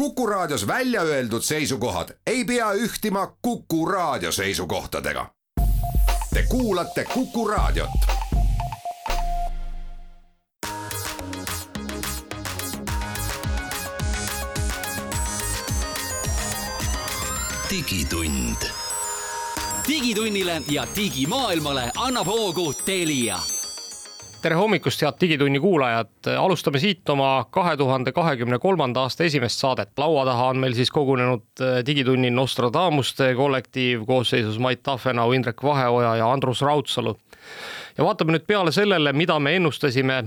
Kuku Raadios välja öeldud seisukohad ei pea ühtima Kuku Raadio seisukohtadega. Te kuulate Kuku Raadiot. digitund. digitunnile ja digimaailmale annab hoogu Telia tere hommikust, head Digitunni kuulajad, alustame siit oma kahe tuhande kahekümne kolmanda aasta esimest saadet. laua taha on meil siis kogunenud äh, Digitunni Nostradamuste kollektiiv koosseisus Mait Tafenau, Indrek Vaheoja ja Andrus Raudsalu. ja vaatame nüüd peale sellele, mida me ennustasime,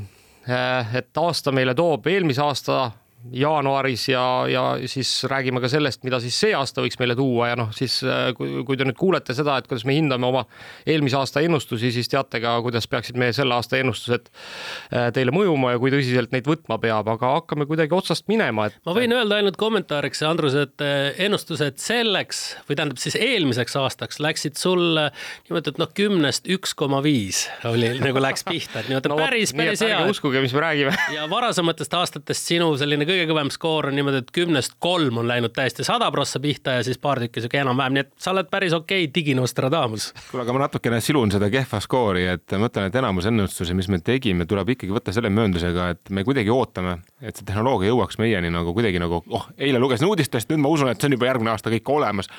äh, et aasta meile toob eelmise aasta jaanuaris ja, ja siis räägime ka sellest, mida siis see aasta võiks meile tuua ja noh, siis äh, kui, kui te nüüd kuulete seda, et kuidas me hindame oma eelmise aasta ennustusi, siis teate ka, kuidas peaksid meie selle aasta ennustused äh, teile mõjuma ja kui tõsiselt neid võtma peab, aga hakkame kuidagi otsast minema, et. ma võin öelda ainult kommentaariks, Andrus, et äh, ennustused selleks või tähendab siis eelmiseks aastaks läksid sul niimoodi, et noh, kümnest üks koma viis oli nagu läks pihta, et niimoodi no, päris, päris hea. uskuge, mis me räägime. ja varasematest aastatest sinu selline kõige kõvem skoor on niimoodi, et kümnest kolm on läinud täiesti sada prossa pihta ja siis paar tükki sihuke enam-vähem, nii et sa oled päris okei okay, diginostradamus. kuule, aga ma natukene silun seda kehva skoori, et ma ütlen, et enamus ennustusi, mis me tegime, tuleb ikkagi võtta selle mööndusega, et me kuidagi ootame, et see tehnoloogia jõuaks meieni nagu kuidagi nagu, oh, eile lugesin uudistest, nüüd ma usun, et see on juba järgmine aasta kõik olemas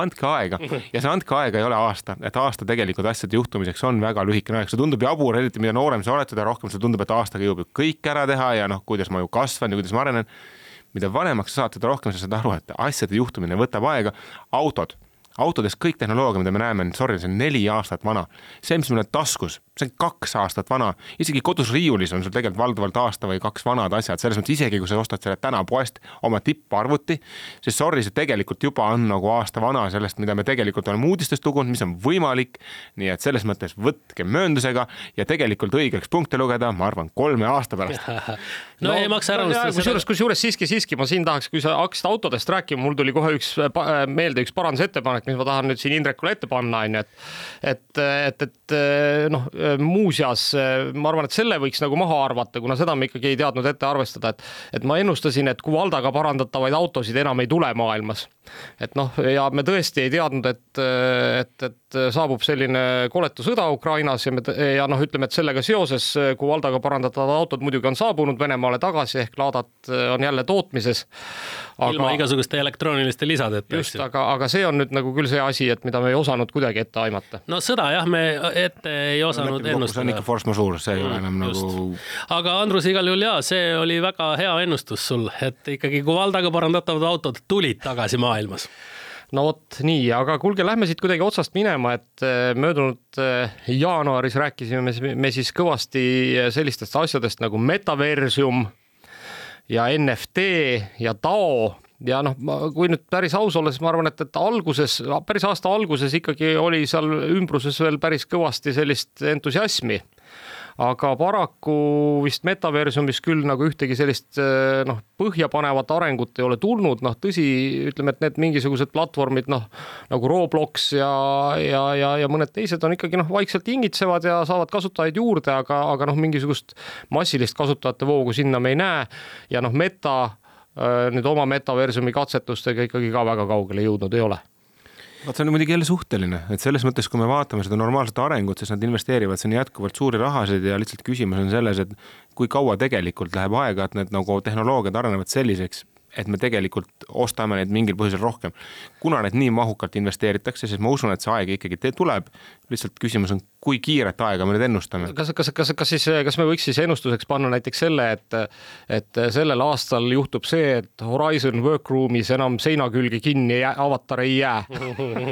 andke aega ja see andke aega ei ole aasta, et aasta tegelikult asjade juhtumiseks on väga lühikene aeg, see tundub jabur, eriti mida noorem sa oled, seda rohkem sulle tundub, et aastaga jõuab ju kõik ära teha ja noh, kuidas ma ju kasvan ja kuidas ma arenen. mida vanemaks sa saad, seda rohkem sa saad aru, et asjade juhtumine võtab aega. autod, autodes kõik tehnoloogia, mida me näeme, sorry, see on neli aastat vana. see, mis meil on taskus see on kaks aastat vana, isegi kodus riiulis on sul tegelikult valdavalt aasta või kaks vanad asjad, selles mõttes isegi kui sa ostad selle täna poest oma tipparvuti, siis sorry, see tegelikult juba on nagu aasta vana sellest, mida me tegelikult oleme uudistest lugenud, mis on võimalik. nii et selles mõttes võtke mööndusega ja tegelikult õigeks punkte lugeda, ma arvan, kolme aasta pärast no, no ei maksa ära unustada. kusjuures, kusjuures siiski, siiski ma siin tahaks, kui sa hakkasid autodest rääkima, mul tuli kohe üks meelde üks parandusettepanek, mis ma tahan nüüd siin Indrekule ette panna, on ju, et et, et, et noh muuseas, ma arvan, et selle võiks nagu maha arvata, kuna seda me ikkagi ei teadnud ette arvestada, et et ma ennustasin, et Kuvaldaga parandatavaid autosid enam ei tule maailmas. et noh, ja me tõesti ei teadnud, et, et, et saabub selline koletu sõda Ukrainas ja me ja noh, ütleme, et sellega seoses Kuvaldaga parandatavad autod muidugi on saabunud Venemaale tagasi ehk laadad on jälle tootmises aga.... ilma igasuguste elektrooniliste lisadeta. just, aga, aga see on nüüd nagu küll see asi, et mida me ei osanud kuidagi ette aimata. no sõda jah, me ette ei osanud no, ennustada. see on ikka force majeure, see ei ole enam just. nagu. aga Andrus, igal juhul jaa, see oli väga hea ennustus sul, et ikkagi Kuvaldaga parandatavad autod tulid tagasi maailmas no vot nii, aga kuulge, lähme siit kuidagi otsast minema, et äh, möödunud äh, jaanuaris rääkisime me siis kõvasti sellistest asjadest nagu metaversum ja NFT ja DAO ja noh, kui nüüd päris aus olla, siis ma arvan, et, et alguses, päris aasta alguses ikkagi oli seal ümbruses veel päris kõvasti sellist entusiasmi. Aga paraku vist metaversumis küll nagu ühtegi sellist eh, noh, põhjapanevat arengut ei ole tulnud, noh tõsi, ütleme, et need mingisugused platvormid noh, nagu Roblox ja, ja, ja, ja mõned teised on ikkagi noh, vaikselt hingitsevad ja saavad kasutajaid juurde, aga, aga noh, mingisugust massilist kasutajate voogu sinna me ei näe. Ja noh, meta nüüd oma metaversumi katsetustega ikkagi ka väga kaugele jõudnud ei ole. Vot see on muidugi jälle suhteline, et selles mõttes, kui me vaatame seda normaalset arengut, siis nad investeerivad sinna jätkuvalt suuri rahasid ja lihtsalt küsimus on selles, et kui kaua tegelikult läheb aega, et need nagu tehnoloogiad arenevad selliseks, et me tegelikult ostame neid mingil põhjusel rohkem. kuna need nii mahukalt investeeritakse, siis ma usun, et see aeg ikkagi tuleb. lihtsalt küsimus on, kui kiiret aega me nüüd ennustame. kas, kas, kas, kas siis, kas me võiks siis ennustuseks panna näiteks selle, et, et sellel aastal juhtub see, et Horizon Workroom'is enam seina külge kinni jää, avatar ei jää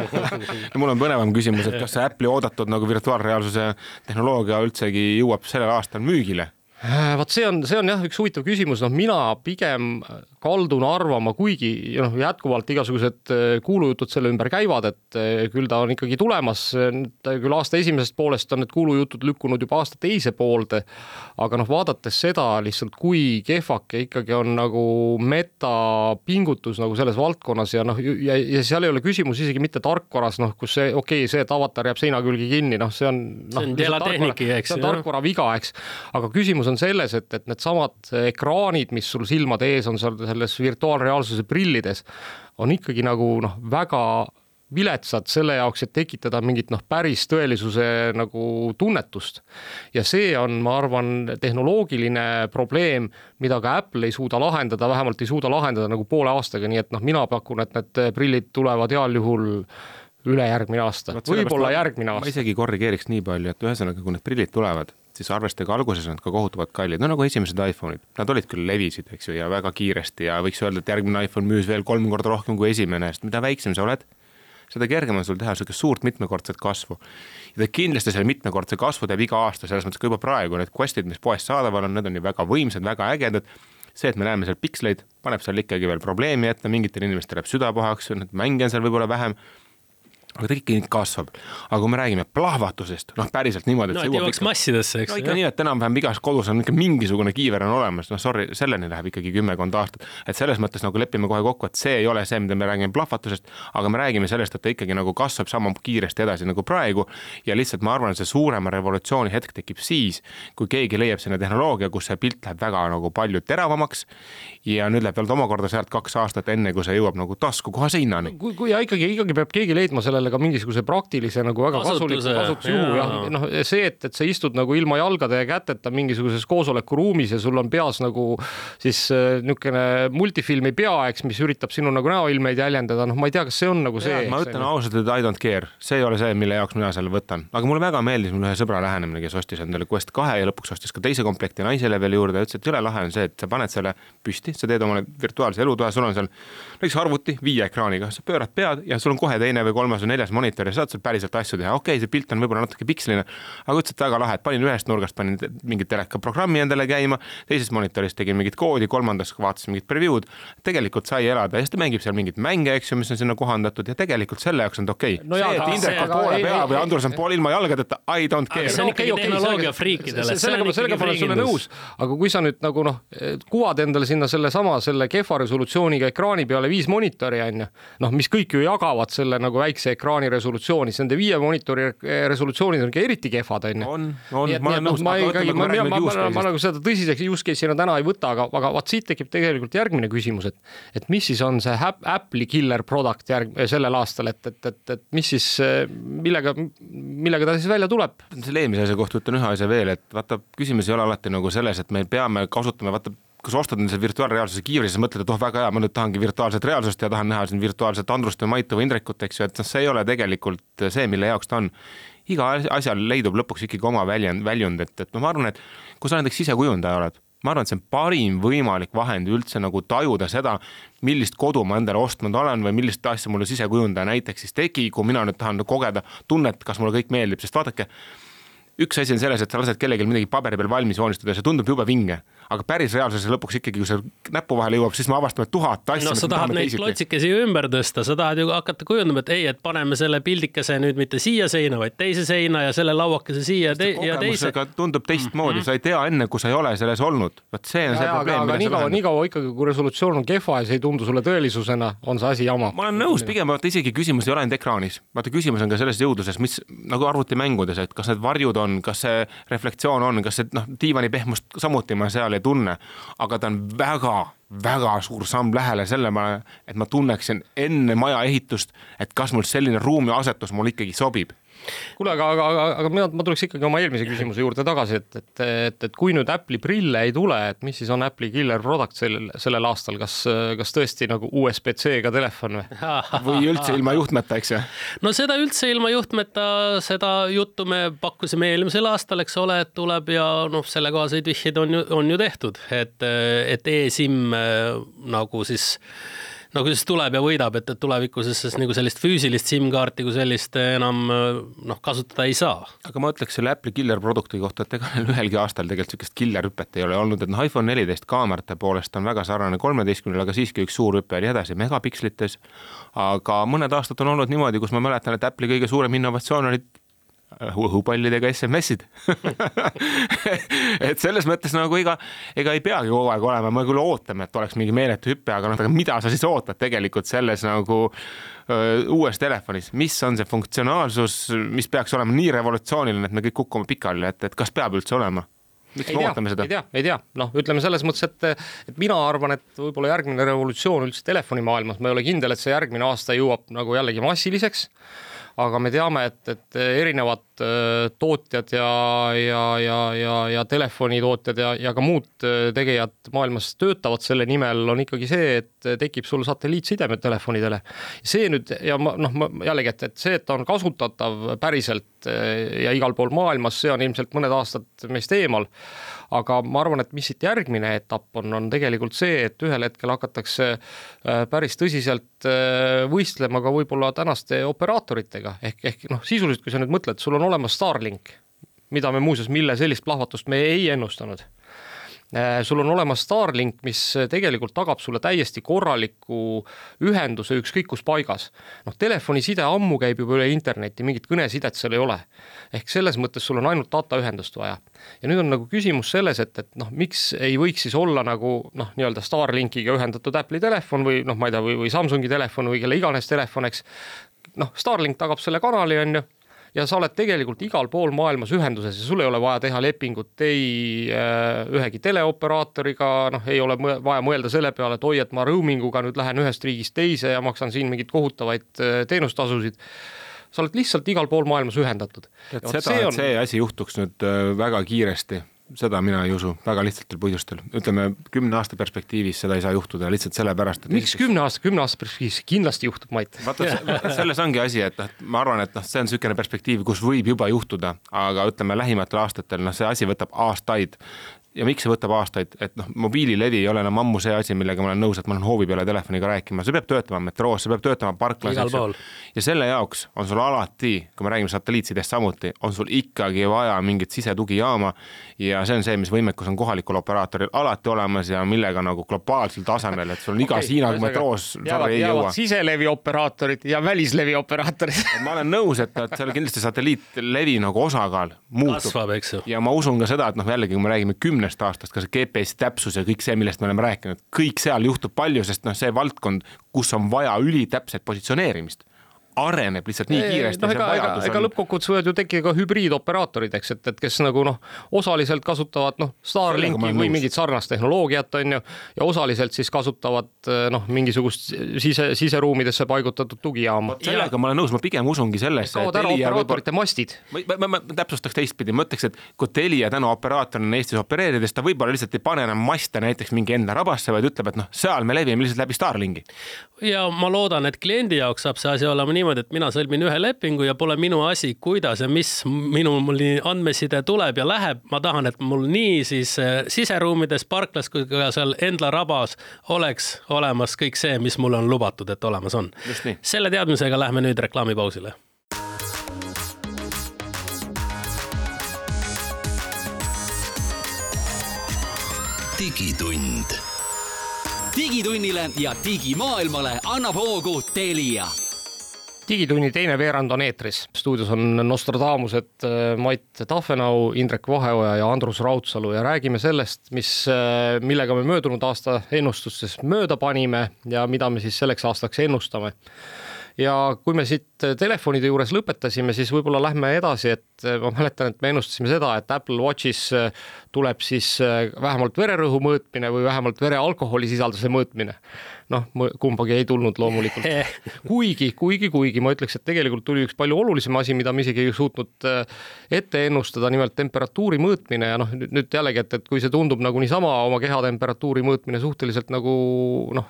no mul on põnevam küsimus, et kas see Apple'i oodatud nagu virtuaalreaalsuse tehnoloogia üldsegi jõuab sellel aastal müügile vot see on, see on jah, üks huvitav küsimus, noh, mina pigem kaldun arvama, kuigi noh, jätkuvalt igasugused äh, kuulujutud selle ümber käivad, et äh, küll ta on ikkagi tulemas, küll aasta esimesest poolest on need kuulujutud lükkunud juba aasta teise poolde, aga noh, vaadates seda lihtsalt, kui kehvake ikkagi on nagu meta pingutus nagu selles valdkonnas ja noh, ja, ja seal ei ole küsimus isegi mitte tarkvaras, noh, kus see, okei okay,, see, et avatar jääb seina külge kinni, noh, see on noh, see on eks. see on tarkvara viga, eks, aga küsimus on on selles, et, et needsamad ekraanid, mis sul silmade ees on seal selles virtuaalreaalsuse prillides, on ikkagi nagu noh, väga viletsad selle jaoks, et tekitada mingit noh, päris tõelisuse nagu tunnetust. ja see on, ma arvan, tehnoloogiline probleem, mida ka Apple ei suuda lahendada, vähemalt ei suuda lahendada nagu poole aastaga, nii et noh, mina pakun, et need prillid tulevad heal juhul ülejärgmine aasta, võib-olla järgmine aasta. ma isegi korrigeeriks nii palju, et ühesõnaga, kui need prillid tulevad, siis arvestage, alguses nad ka kohutavalt kallid, no nagu esimesed iPhone'id, nad olid küll levisid, eks ju, ja väga kiiresti ja võiks öelda, et järgmine iPhone müüs veel kolm korda rohkem kui esimene, sest mida väiksem sa oled, seda kergem on sul teha niisugust suurt mitmekordset kasvu. ja ta kindlasti selle mitmekordse kasvu teeb iga aasta, selles mõttes ka juba praegu need quest'id, mis poest saadaval on, need on ju väga võimsad, väga ägedad. see, et me näeme seal piksleid, paneb seal ikkagi veel probleemi ette, mingitel inimestel jääb süda pahaks, mänge on seal võib-olla vähem aga ta ikkagi kasvab. aga kui me räägime plahvatusest, noh, päriselt niimoodi. no et jõuaks ikka, massidesse, eks. no ikka nii, et enam-vähem igas kodus on ikka mingisugune kiiver on olemas, noh, sorry, selleni läheb ikkagi kümmekond aastat. et selles mõttes nagu lepime kohe kokku, et see ei ole see, mida me räägime plahvatusest, aga me räägime sellest, et ta ikkagi nagu kasvab sama kiiresti edasi nagu praegu. ja lihtsalt ma arvan, et see suurema revolutsiooni hetk tekib siis, kui keegi leiab sinna tehnoloogia, kus see pilt läheb väga nagu palju teravamaks. ja nüüd läheb veel omakorda sealt kaks aastat, enne kui see jõuab nagu taskukohase hinnani. kui, kui ja ikkagi, ikkagi peab keegi leidma sellele sellele ka mingisuguse praktilise nagu väga kasuliku kasutusjuhu jah, noh see, et, et sa istud nagu ilma jalgade ja käteta mingisuguses koosolekuruumis ja sul on peas nagu siis äh, niisugune multifilmi peaeks, mis üritab sinu nagu näoilmeid jäljendada, noh, ma ei tea, kas see on nagu see. ma ütlen ausalt, et I don't care, see ei ole see, mille jaoks mina selle võtan, aga mulle väga meeldis mul ühe sõbra lähenemine, kes ostis endale Quest kahe ja lõpuks ostis ka teise komplekti naisele veel juurde ja ütles, et jõle lahe on see, et sa paned selle püsti, sa teed omale virtuaalse elutoa, sul on seal näiteks arvuti viie ekraaniga, sa pöörad pead ja sul on kohe teine või kolmas või neljas monitor ja saad seal päriselt asju teha, okei okay,, see pilt on võib-olla natuke piksline, aga ütles, et väga lahe, et panin ühest nurgast, panin mingit telekaprogrammi endale käima, teises monitoris tegin mingit koodi, kolmandas vaatasin mingit preview'd, tegelikult sai elada ja siis ta mängib seal mingeid mänge, eks ju, mis on sinna kohandatud ja tegelikult selle jaoks on ta okei okay. no. see, et Indrek on poole pea või Andrus on pool ilma jalgadeta, I don't care. see on ikkagi tehnoloogia friikidele. sellega ma, sellega ma olen sulle nõus, aga kui sa nüüd nagu noh, kuvad endale sinna sellesama, selle kehva resolutsiooniga ekraani peale viis monitori on ju, noh, mis kõik ju jagavad selle nagu väikse ekraani resolutsiooni, siis nende viie monitori resolutsioonid on ikka eriti kehvad, on ju. on, on, ma olen nõus. ma ikkagi, ma, ma, ma, ma nagu seda tõsiseks use case'ina täna ei võta, aga, aga vaat siit tekib tegelikult järgmine küsimus, et, et mis siis on see Apple'i killer product järg-, sellel aastal, et, et, et, et mis siis, millega, millega ta siis välja tuleb? selle eelmise asja kohta ütlen ühe asja veel, et vaata, küsimus ei ole alati nagu selles, et me peame kasutama, vaata kui sa ostad endale virtuaalreaalsuse kiivri, siis mõtled, et oh, väga hea, ma nüüd tahangi virtuaalset reaalsust ja tahan näha siin virtuaalset Andrust või Maitu või Indrekut, eks ju, et noh, see ei ole tegelikult see, mille jaoks ta on. iga asjal leidub lõpuks ikkagi oma väljund, väljund, et, et noh, ma arvan, et kui sa näiteks sisekujundaja oled, ma arvan, et see on parim võimalik vahend üldse nagu tajuda seda, millist kodu ma endale ostnud olen või millist asja mulle sisekujundaja näiteks siis tegi, kui mina nüüd tahan kogeda tunnet, kas mulle kõik meeldib, sest vaadake üks asi on selles, et sa lased kellelgi midagi paberi peal valmis joonistada see tundub jube vinge, aga päris reaalsuses lõpuks ikkagi, kui see näpu vahele jõuab, siis me avastame tuhat asja. no sa tahad neid klotsikesi ümber tõsta, sa tahad ju hakata kujundama, et ei, et paneme selle pildikese nüüd mitte siia seina, vaid teise seina ja selle lauakese siia te ja teise. tundub teistmoodi mm, -hmm. sa ei tea enne, kui sa ei ole selles olnud, vot see on ja, see ja, probleem. aga nii kaua, nii kaua ikkagi, kui resolutsioon on kehva ja see ei tundu sulle tõelisusena, on see asi jama. ma olen nõus, pigem vaata isegi küsimus ei ole ainult ekraanis, vaata küsimus on ka selles jõudluses, mis nagu arvutimängudes, et kas need varjud on, kas see reflektsioon on, kas see noh, diivani pehmust samuti ma seal ei tunne, aga ta on väga väga suur samm lähele sellele, et ma tunneksin enne maja ehitust, et kas mul selline ruumiasetus mul ikkagi sobib kuule, aga, aga, aga, aga mina, ma tuleks ikkagi oma eelmise küsimuse juurde tagasi, et, et, et, et kui nüüd Apple'i prille ei tule, et mis siis on Apple'i killer product sellel, sellel aastal, kas, kas tõesti nagu USB-C-ga telefon või? või üldse ilma juhtmeta, eks ju? no seda üldse ilma juhtmeta, seda juttu me pakkusime eelmisel aastal, eks ole, et tuleb ja noh, sellekohaseid vihjeid on ju, on ju tehtud, et, et e-SIM nagu siis no kui siis tuleb ja võidab, et, et tulevikus siis nagu sellist füüsilist SIM-kaarti kui sellist enam noh, kasutada ei saa. aga ma ütleks selle Apple'i killer produkti kohta, et ega neil ühelgi aastal tegelikult niisugust killer hüpet ei ole olnud, et noh, iPhone neliteist kaamerate poolest on väga sarnane kolmeteistkümnele, aga siiski üks suur hüpe oli edasi megapikslites. aga mõned aastad on olnud niimoodi, kus ma mäletan, et Apple'i kõige suurem innovatsioon oli õhupallidega SMS-id et selles mõttes nagu ega, ega ei peagi kogu aeg olema, me küll ootame, et oleks mingi meeletu hüpe, aga noh, aga mida sa siis ootad tegelikult selles nagu öö, uues telefonis, mis on see funktsionaalsus, mis peaks olema nii revolutsiooniline, et me kõik kukume pikali, et, et kas peab üldse olema? miks ei me tea, ootame seda ei? tea, ei tea, noh, ütleme selles mõttes, et, et mina arvan, et võib-olla järgmine revolutsioon üldse telefonimaailmas, ma ei ole kindel, et see järgmine aasta jõuab nagu jällegi massiliseks aga me teame, et, et erinevad tootjad ja, ja, ja, ja, ja telefonitootjad ja, ja ka muud äh, tegijad maailmas töötavad selle nimel, on ikkagi see, et tekib sul satelliitsidemed telefonidele. see nüüd ja ma noh, ma jällegi, et, et see, et ta on kasutatav päriselt äh, ja igal pool maailmas, see on ilmselt mõned aastad meist eemal aga ma arvan, et mis siit järgmine etapp on, on tegelikult see, et ühel hetkel hakatakse äh, päris tõsiselt äh, võistlema ka võib-olla tänaste operaatoritega ehk, ehk noh, sisuliselt, kui sa nüüd mõtled, sul on olemas Starlink, mida me muuseas, mille sellist plahvatust me ei ennustanud Äh, sul on olemas Starlink, mis tegelikult tagab sulle täiesti korraliku ühenduse ükskõik kus paigas. noh, telefoniside ammu käib juba üle interneti, mingit kõnesidet seal ei ole. ehk selles mõttes sul on ainult dataühendust vaja. ja nüüd on nagu küsimus selles, et, et noh, miks ei võiks siis olla nagu noh, nii-öelda Starlinkiga ühendatud Apple'i telefon või noh, ma ei tea, või, või Samsungi telefon või kelle iganes telefon, eks noh, Starlink tagab selle kanali, on ju ja sa oled tegelikult igal pool maailmas ühenduses ja sul ei ole vaja teha lepingut ei äh, ühegi teleoperaatoriga, noh, ei ole mõ vaja mõelda selle peale, et oi, et ma roaming uga nüüd lähen ühest riigist teise ja maksan siin mingeid kohutavaid äh, teenustasusid. sa oled lihtsalt igal pool maailmas ühendatud. et seda, et see asi juhtuks nüüd äh, väga kiiresti, seda mina ei usu, väga lihtsatel põhjustel. ütleme kümne aasta perspektiivis seda ei saa juhtuda lihtsalt sellepärast, et miks kümne aasta, kümne aasta perspektiivis kindlasti juhtub, Mait? vaata, selles ongi asi, et noh, ma arvan, et noh, see on niisugune perspektiiv, kus võib juba juhtuda, aga ütleme lähimatel aastatel, noh, see asi võtab aastaid ja miks see võtab aastaid, et noh, mobiililevi ei ole enam ammu see asi, millega ma olen nõus, et ma lähen hoovi peale telefoniga rääkima, see peab töötama metroos, see peab töötama parklas, Igal pool. ja selle jaoks on sul alati, kui me räägime satelliitsidest samuti, on sul ikkagi vaja mingit sisetugijaama ja see on see, mis võimekus on kohalikul operaatoril alati olemas ja millega nagu globaalsel tasemel, et sul on igas okay, Hiina metroos, sorry, ei jõua. siselevi operaatorid ja välislevi operaatorid. ma olen nõus, et, et seal kindlasti satelliitlevi nagu osakaal muutub kasvab, eks ju. ja ma usun ka seda, et noh, jällegi, kui me räägime kümnest aastast, ka see GPS täpsus ja kõik see, millest me oleme rääkinud, kõik seal juhtub palju, sest noh, see valdkond, kus on vaja ülitäpset positsioneerimist, areneb lihtsalt nii kiiresti noh, ega, ega, ega lõppkokkuvõttes võivad ju tekkida ka hübriidoperaatorid, eks, et, et kes nagu noh, osaliselt kasutavad noh, Starlinki või mingit sarnast tehnoloogiat, on ju, ja osaliselt siis kasutavad noh, mingisugust sise, siseruumidesse paigutatud tugijaama. sellega ma olen nõus, ma pigem usungi sellesse, kaovad ära operaatorite mastid. ma, ma, ma, ma täpsustaks teistpidi, ma ütleks, et kui Telia täna operaatorina Eestis opereerides, ta võib-olla lihtsalt ei pane enam maste näiteks mingi enda rabasse, vaid ütleb, et noh, seal me levime lihtsalt läbi Starlinki. ja ma loodan, et kliendi jaoks saab see asi olema niimoodi, et mina sõlmin ühe lepingu ja pole minu asi, kuidas ja mis minu andmeside tuleb ja läheb. ma tahan, et mul nii siis äh, siseruumides, parklas kui ka seal Endla rabas oleks olemas kõik see, mis mulle on lubatud, et olemas on selle teadmisega lähme nüüd reklaamipausile digitund. digitunnile ja digimaailmale annab hoogu Telia digitunni teine veerand on eetris, stuudios on Nostradamused äh, Mait Tahvenau, Indrek Vaheoja ja Andrus Raudsalu. Ja räägime sellest, mis, millega me möödunud aasta ennustustes mööda panime ja mida me siis selleks aastaks ennustame ja kui me siit telefonide juures lõpetasime, siis võib-olla lähme edasi, et ma mäletan, et me ennustasime seda, et Apple Watchis tuleb siis vähemalt vererõhu mõõtmine või vähemalt vere alkoholisisalduse mõõtmine. noh, kumbagi ei tulnud loomulikult. kuigi, kuigi, kuigi ma ütleks, et tegelikult tuli üks palju olulisem asi, mida me isegi ei suutnud ette ennustada, nimelt temperatuuri mõõtmine ja noh, nüüd jällegi, et, et kui see tundub nagu niisama oma kehatemperatuuri mõõtmine suhteliselt nagu noh,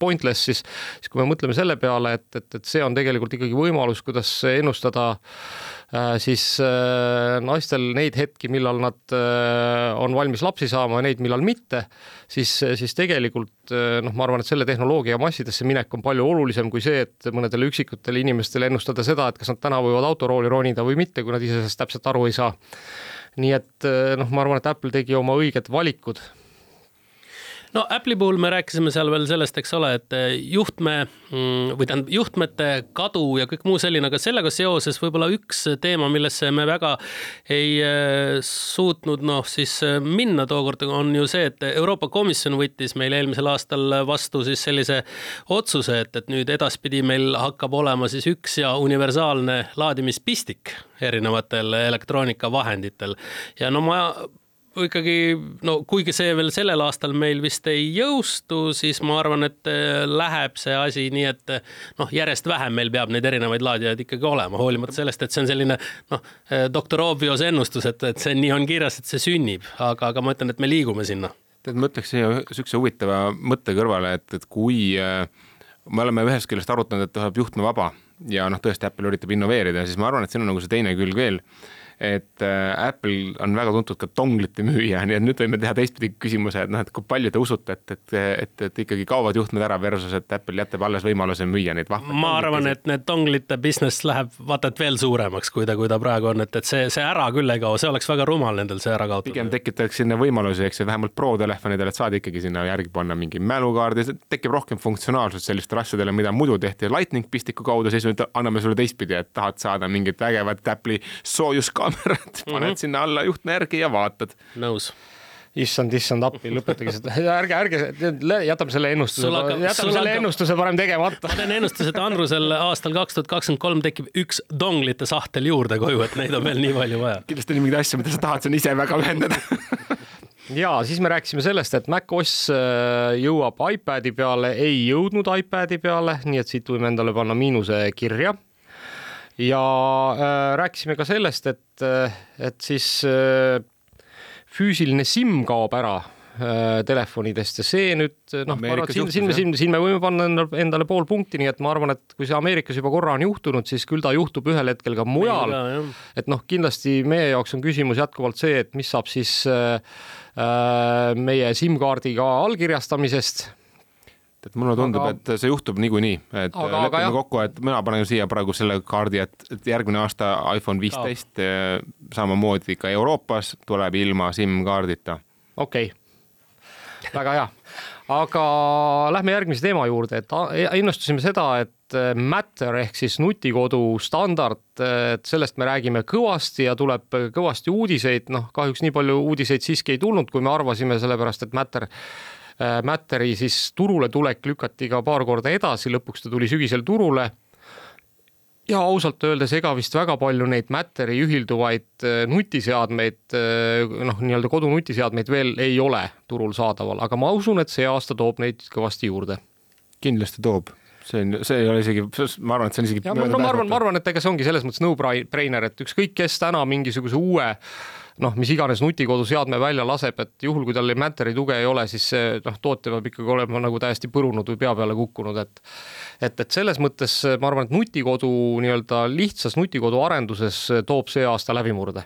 pointless, siis, siis kui me mõtleme selle peale, et, et, et see on tegelikult ikkagi võimalus, kuidas ennustada äh, siis äh, naistel neid hetki, millal nad äh, on valmis lapsi saama ja neid, millal mitte, siis, siis tegelikult noh, ma arvan, et selle tehnoloogia massidesse minek on palju olulisem kui see, et mõnedele üksikutele inimestele ennustada seda, et kas nad täna võivad autorooli ronida või mitte, kui nad ise sellest täpselt aru ei saa. nii et noh, ma arvan, et Apple tegi oma õiged valikud no Apple'i puhul me rääkisime seal veel sellest, eks ole, et juhtme mm, või tähendab juhtmete kadu ja kõik muu selline, aga sellega seoses võib-olla üks teema, millesse me väga ei äh, suutnud noh, siis äh, minna tookord on ju see, et Euroopa Komisjon võttis meil eelmisel aastal vastu siis sellise otsuse, et, et nüüd edaspidi meil hakkab olema siis üks ja universaalne laadimispistik erinevatel elektroonikavahenditel. Ja no ma ikkagi no kuigi see veel sellel aastal meil vist ei jõustu, siis ma arvan, et äh, läheb see asi nii, et äh, noh, järjest vähem meil peab neid erinevaid laadijaid ikkagi olema, hoolimata sellest, et see on selline noh, doktor Obvios ennustus, et, et see nii on kirjas, et see sünnib, aga, aga ma ütlen, et me liigume sinna. tead, ma ütleks siia niisuguse huvitava mõtte kõrvale, et, et kui äh, me oleme ühest küljest arutanud, et tuleb juhtmevaba ja noh, tõesti Apple üritab innoveerida, siis ma arvan, et siin on nagu see teine külg veel et äh, Apple on väga tuntud ka donglite müüja, nii et nüüd võime teha teistpidi küsimuse, et noh, et kui palju te usute, et, et, et, et ikkagi kaovad juhtmed ära versus, et Apple jätab alles võimaluse müüa neid vahvaid. ma arvan, et need donglite business läheb vaata et veel suuremaks, kui ta, kui ta praegu on, et, et see, see ära küll ei kao, see oleks väga rumal nendel see ära kaotada. pigem tekitaks sinna võimalusi, eks ju, vähemalt Pro telefonidel, et saad ikkagi sinna järgi panna mingi mälukaardi, tekib rohkem funktsionaalsust sellistele asjadele, mida muidu tehti Lightning pistiku kaudu, siis nüüd anname sulle teistpidi, et tahad saada mingit vägevat Apple'i soojuskaamerat kaamerat, paned mm -hmm. sinna alla juhtme järgi ja vaatad. nõus issand, issand appi, lõpetage seda, ärge, ärge, jätame selle ennustuse, jätame selle hakkab... ennustuse parem tegemata. ma teen ennustuse, et Andrusel aastal kaks tuhat kakskümmend kolm tekib üks donglite sahtel juurde koju, et neid on veel nii palju vaja. kindlasti on mingeid asju, mida sa tahad, see on ise väga ühendada ja siis me rääkisime sellest, et macOS äh, jõuab iPadi peale, ei jõudnud iPadi peale, nii et siit võime endale panna miinuse kirja ja äh, rääkisime ka sellest, et, äh, et siis äh, füüsiline SIM kaob ära äh, telefonidest ja see nüüd noh, ma arvan, et siin, siin, siin, siin me võime panna endale pool punkti, nii et ma arvan, et kui see Ameerikas juba korra on juhtunud, siis küll ta juhtub ühel hetkel ka mujal. et noh, kindlasti meie jaoks on küsimus jätkuvalt see, et mis saab siis äh, äh meie SIM-kaardiga allkirjastamisest et mulle tundub aga..., et see juhtub niikuinii, et aga, lepime kokku, et mina panen siia praegu selle kaardi, et, et järgmine aasta iPhone viisteist eh, samamoodi ka Euroopas tuleb ilma SIM-kaardita. okei okay., väga hea, aga lähme järgmise teema juurde, et ennustasime seda, et Matter ehk siis nutikodu standard, et sellest me räägime kõvasti ja tuleb kõvasti uudiseid, noh, kahjuks nii palju uudiseid siiski ei tulnud, kui me arvasime, sellepärast et Matter Matteri siis turule tulek lükati ka paar korda edasi, lõpuks ta tuli sügisel turule. ja ausalt öeldes, ega vist väga palju neid Matteri ühilduvaid äh, nutiseadmeid, äh, noh, nii-öelda kodunutiseadmeid veel ei ole turul saadaval, aga ma usun, et see aasta toob neid kõvasti juurde. kindlasti toob see on, see ei ole isegi, ma arvan, et see on isegi. ma, ma arvan, ma arvan, et ega see ongi selles mõttes no-brainer, et ükskõik, kes täna mingisuguse uue noh, mis iganes nutikoduseadme välja laseb, et juhul, kui tal Matteri tuge ei ole, siis see noh, tootja peab ikkagi olema nagu täiesti põrunud või pea peale kukkunud, et et, et selles mõttes ma arvan, et nutikodu nii-öelda lihtsas nutikodu arenduses toob see aasta läbimurde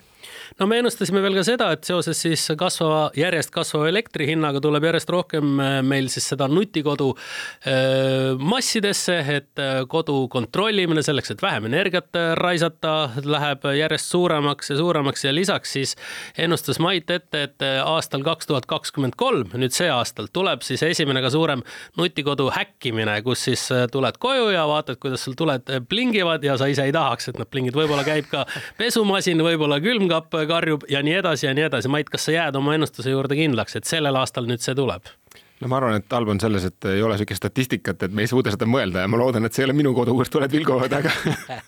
no me ennustasime veel ka seda, et seoses siis kasvava, järjest kasvava elektri hinnaga tuleb järjest rohkem äh, meil siis seda nutikodu äh, massidesse, et äh, kodu kontrollimine selleks, et vähem energiat raisata, läheb järjest suuremaks ja suuremaks ja lisaks siis ennustas Mait ette, et aastal kaks tuhat kakskümmend kolm, nüüd see aastal, tuleb siis esimene ka suurem nutikodu häkkimine, kus siis tuled koju ja vaatad, kuidas sul tuled plingivad ja sa ise ei tahaks, et nad plingid, võib-olla käib ka pesumasin, võib-olla külmkapp karjub ja nii edasi ja nii edasi. Mait, kas sa jääd oma ennustuse juurde kindlaks, et sellel aastal nüüd see tuleb? no ma arvan, et halb on selles, et ei ole niisugust statistikat, et me ei suuda seda mõelda ja ma loodan, et see ei ole minu kodu, kust tuled vilguvad, aga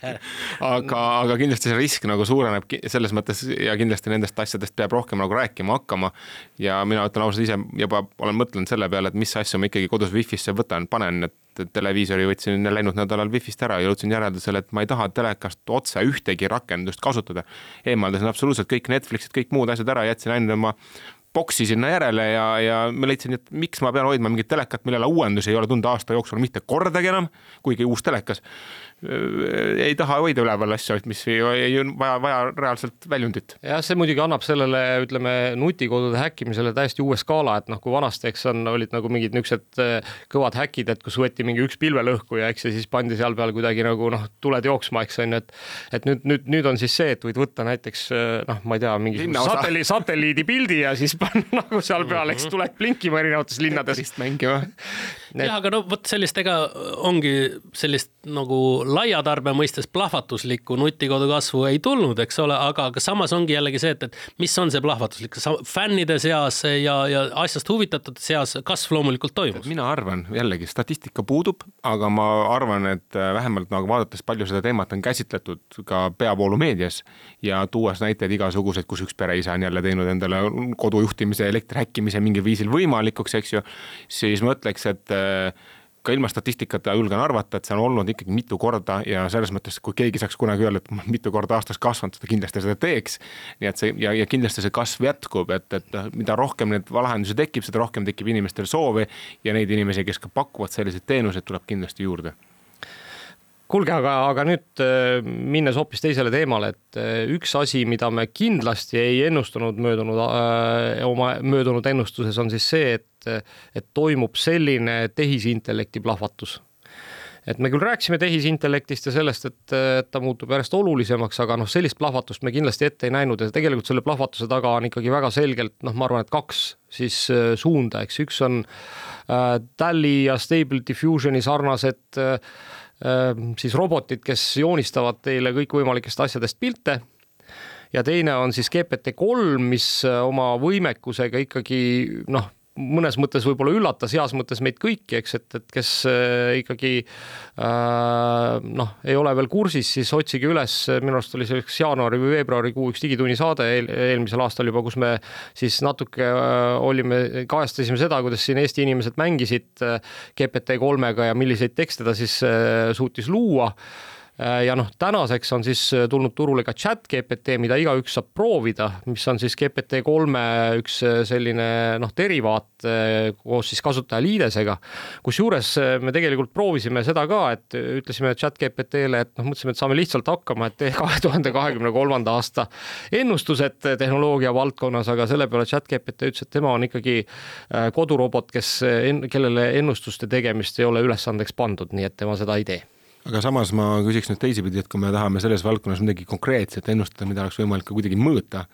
aga, aga kindlasti see risk nagu suureneb selles mõttes ja kindlasti nendest asjadest peab rohkem nagu rääkima hakkama. ja mina ütlen ausalt ise juba olen mõtelnud selle peale, et mis asju ma ikkagi kodus wifi'sse võtan, panen, et televiisori võtsin läinud nädalal wifi'st ära ja jõudsin järeldusele, et ma ei taha telekast otse ühtegi rakendust kasutada. eemaldasin absoluutselt kõik Netflixid, kõik muud asjad ära, jätsin ainult oma boksi sinna järele ja, ja ma leidsin, et miks ma pean hoidma mingit telekat, millele uuendusi ei ole tulnud aasta jooksul mitte kordagi enam, kuigi uus telekas ei taha hoida üleval asju, mis ei, ei vaja, vaja reaalselt väljundit. jah, see muidugi annab sellele, ütleme, nutikodude häkkimisele täiesti uue skaala, et noh, kui vanasti, eks on, olid nagu mingid niisugused äh, kõvad häkid, et kus võeti mingi üks pilvel õhku ja eks ja siis pandi seal peal kuidagi nagu noh, tuled jooksma, eks on ju, et et nüüd, nüüd, nüüd on siis see, et võid võtta näiteks äh, noh, ma ei tea, mingi satelliidi, satelliidipildi ja siis panna nagu seal peal, eks tuled blinkima erinevates linnades. mängima jah, aga no vot sellist, ega ongi sellist nagu laia tarbe mõistes plahvatuslikku nutikodu kasvu ei tulnud, eks ole, aga, aga samas ongi jällegi see, et, et mis on see plahvatuslik, fännide seas ja, ja asjast huvitatud seas kasv loomulikult toimus. mina arvan jällegi, statistika puudub, aga ma arvan, et äh, vähemalt nagu vaadates, palju seda teemat on käsitletud ka peavoolumeedias ja tuues näiteid igasuguseid, kus üks pereisa on jälle teinud endale kodu juhtimise, elektri häkkimise mingil viisil võimalikuks, eks ju, siis ma ütleks, et äh, ka ilma statistikata julgen arvata, et see on olnud ikkagi mitu korda ja selles mõttes, kui keegi saaks kunagi öelda, et ma mitu korda aastas kasvanud, ta kindlasti seda teeks. nii et see ja, ja kindlasti see kasv jätkub, et, et mida rohkem neid lahendusi tekib, seda rohkem tekib inimestel soovi ja neid inimesi, kes ka pakuvad selliseid teenuseid, tuleb kindlasti juurde kuulge, aga, aga nüüd äh, minnes hoopis teisele teemale, et äh, üks asi, mida me kindlasti ei ennustanud möödunud, äh, oma möödunud ennustuses on siis see, et, et toimub selline tehisintellekti plahvatus. Et me küll rääkisime tehisintellektist ja sellest, et ta muutub järjest olulisemaks, aga noh, sellist plahvatust me kindlasti ette ei näinud ja tegelikult selle plahvatuse taga on ikkagi väga selgelt noh, ma arvan, et kaks siis suunda, eks. Üks on äh, Tally ja Stable Diffusioni sarnased äh, siis robotid, kes joonistavad teile kõikvõimalikest asjadest pilte. Ja teine on siis GPT-3, mis äh, oma võimekusega ikkagi noh, mõnes mõttes võib-olla üllatas, heas mõttes meid kõiki, eks, et, et kes äh, ikkagi äh, noh, ei ole veel kursis, siis otsige üles, minu arust oli see üks jaanuari või veebruarikuu üks Digitunni saade eel, eelmisel aastal juba, kus me siis natuke äh, olime, kajastasime seda, kuidas siin Eesti inimesed mängisid äh, GPT kolmega ja milliseid tekste ta siis äh, suutis luua. Äh, ja noh, tänaseks on siis äh, tulnud turule ka chat GPT, mida igaüks saab proovida, mis on siis GPT kolme üks äh, selline noh, derivaat koos siis kasutajaliidesega. kusjuures me tegelikult proovisime seda ka, et ütlesime chat GPT-le, et noh, mõtlesime, et saame lihtsalt hakkama, et tee kahe tuhande kahekümne kolmanda aasta ennustused tehnoloogia valdkonnas, aga selle peale chat GPT ütles, et tema on ikkagi kodurobot, kes, kellele ennustuste tegemist ei ole ülesandeks pandud, nii et tema seda ei tee aga samas ma küsiks nüüd teisipidi, et kui me tahame selles valdkonnas midagi konkreetset ennustada, mida oleks võimalik ka kuidagi mõõta,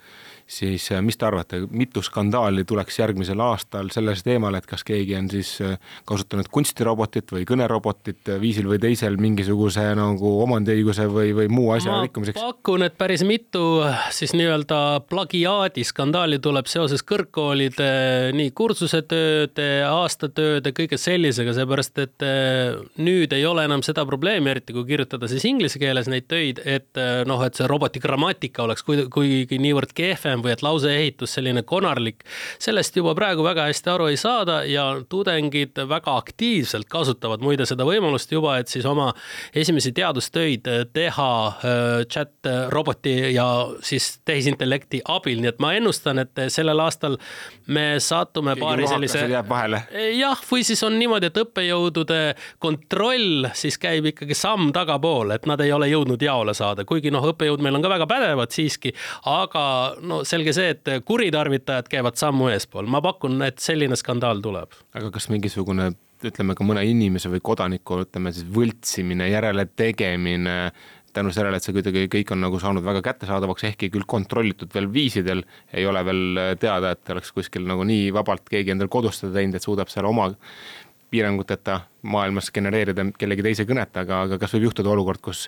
siis äh, mis te arvate, mitu skandaali tuleks järgmisel aastal selles teemal, et kas keegi on siis äh, kasutanud kunstirobotit või kõnerobotit viisil või teisel mingisuguse nagu omandiõiguse või, või muu asja ma rikkumiseks? pakun, et päris mitu siis nii-öelda plagiaadiskandaali tuleb seoses kõrgkoolide nii kursusetööde, aastatööde, kõige sellisega, seepärast et äh, nüüd ei ole enam seda probleemi, eriti kui kirjutada siis inglise keeles neid töid, et noh, et see roboti grammatika oleks kuigi niivõrd kehvem või et lauseehitus selline konarlik, sellest juba praegu väga hästi aru ei saada ja tudengid väga aktiivselt kasutavad muide seda võimalust juba, et siis oma esimesi teadustöid teha äh, chat roboti ja siis tehisintellekti abil, nii et ma ennustan, et sellel aastal me satume Keegi paari sellise. jääb vahele. jah, või siis on niimoodi, et õppejõudude kontroll siis käib ikkagi samm tagapool, et nad ei ole jõudnud jaole saada, kuigi noh, õppejõud meil on ka väga pädevad siiski, aga no selge see, et kuritarvitajad käivad sammu eespool, ma pakun, et selline skandaal tuleb. aga kas mingisugune ütleme ka mõne inimese või kodaniku, ütleme siis võltsimine, järeletegemine, tänu sellele, et see kuidagi kõik on nagu saanud väga kättesaadavaks, ehkki küll kontrollitud veel viisidel, ei ole veel teada, et oleks kuskil nagu nii vabalt keegi endale kodus seda teinud, et suudab seal oma piiranguteta maailmas genereerida kellegi teise kõnet, aga, aga kas võib juhtuda olukord, kus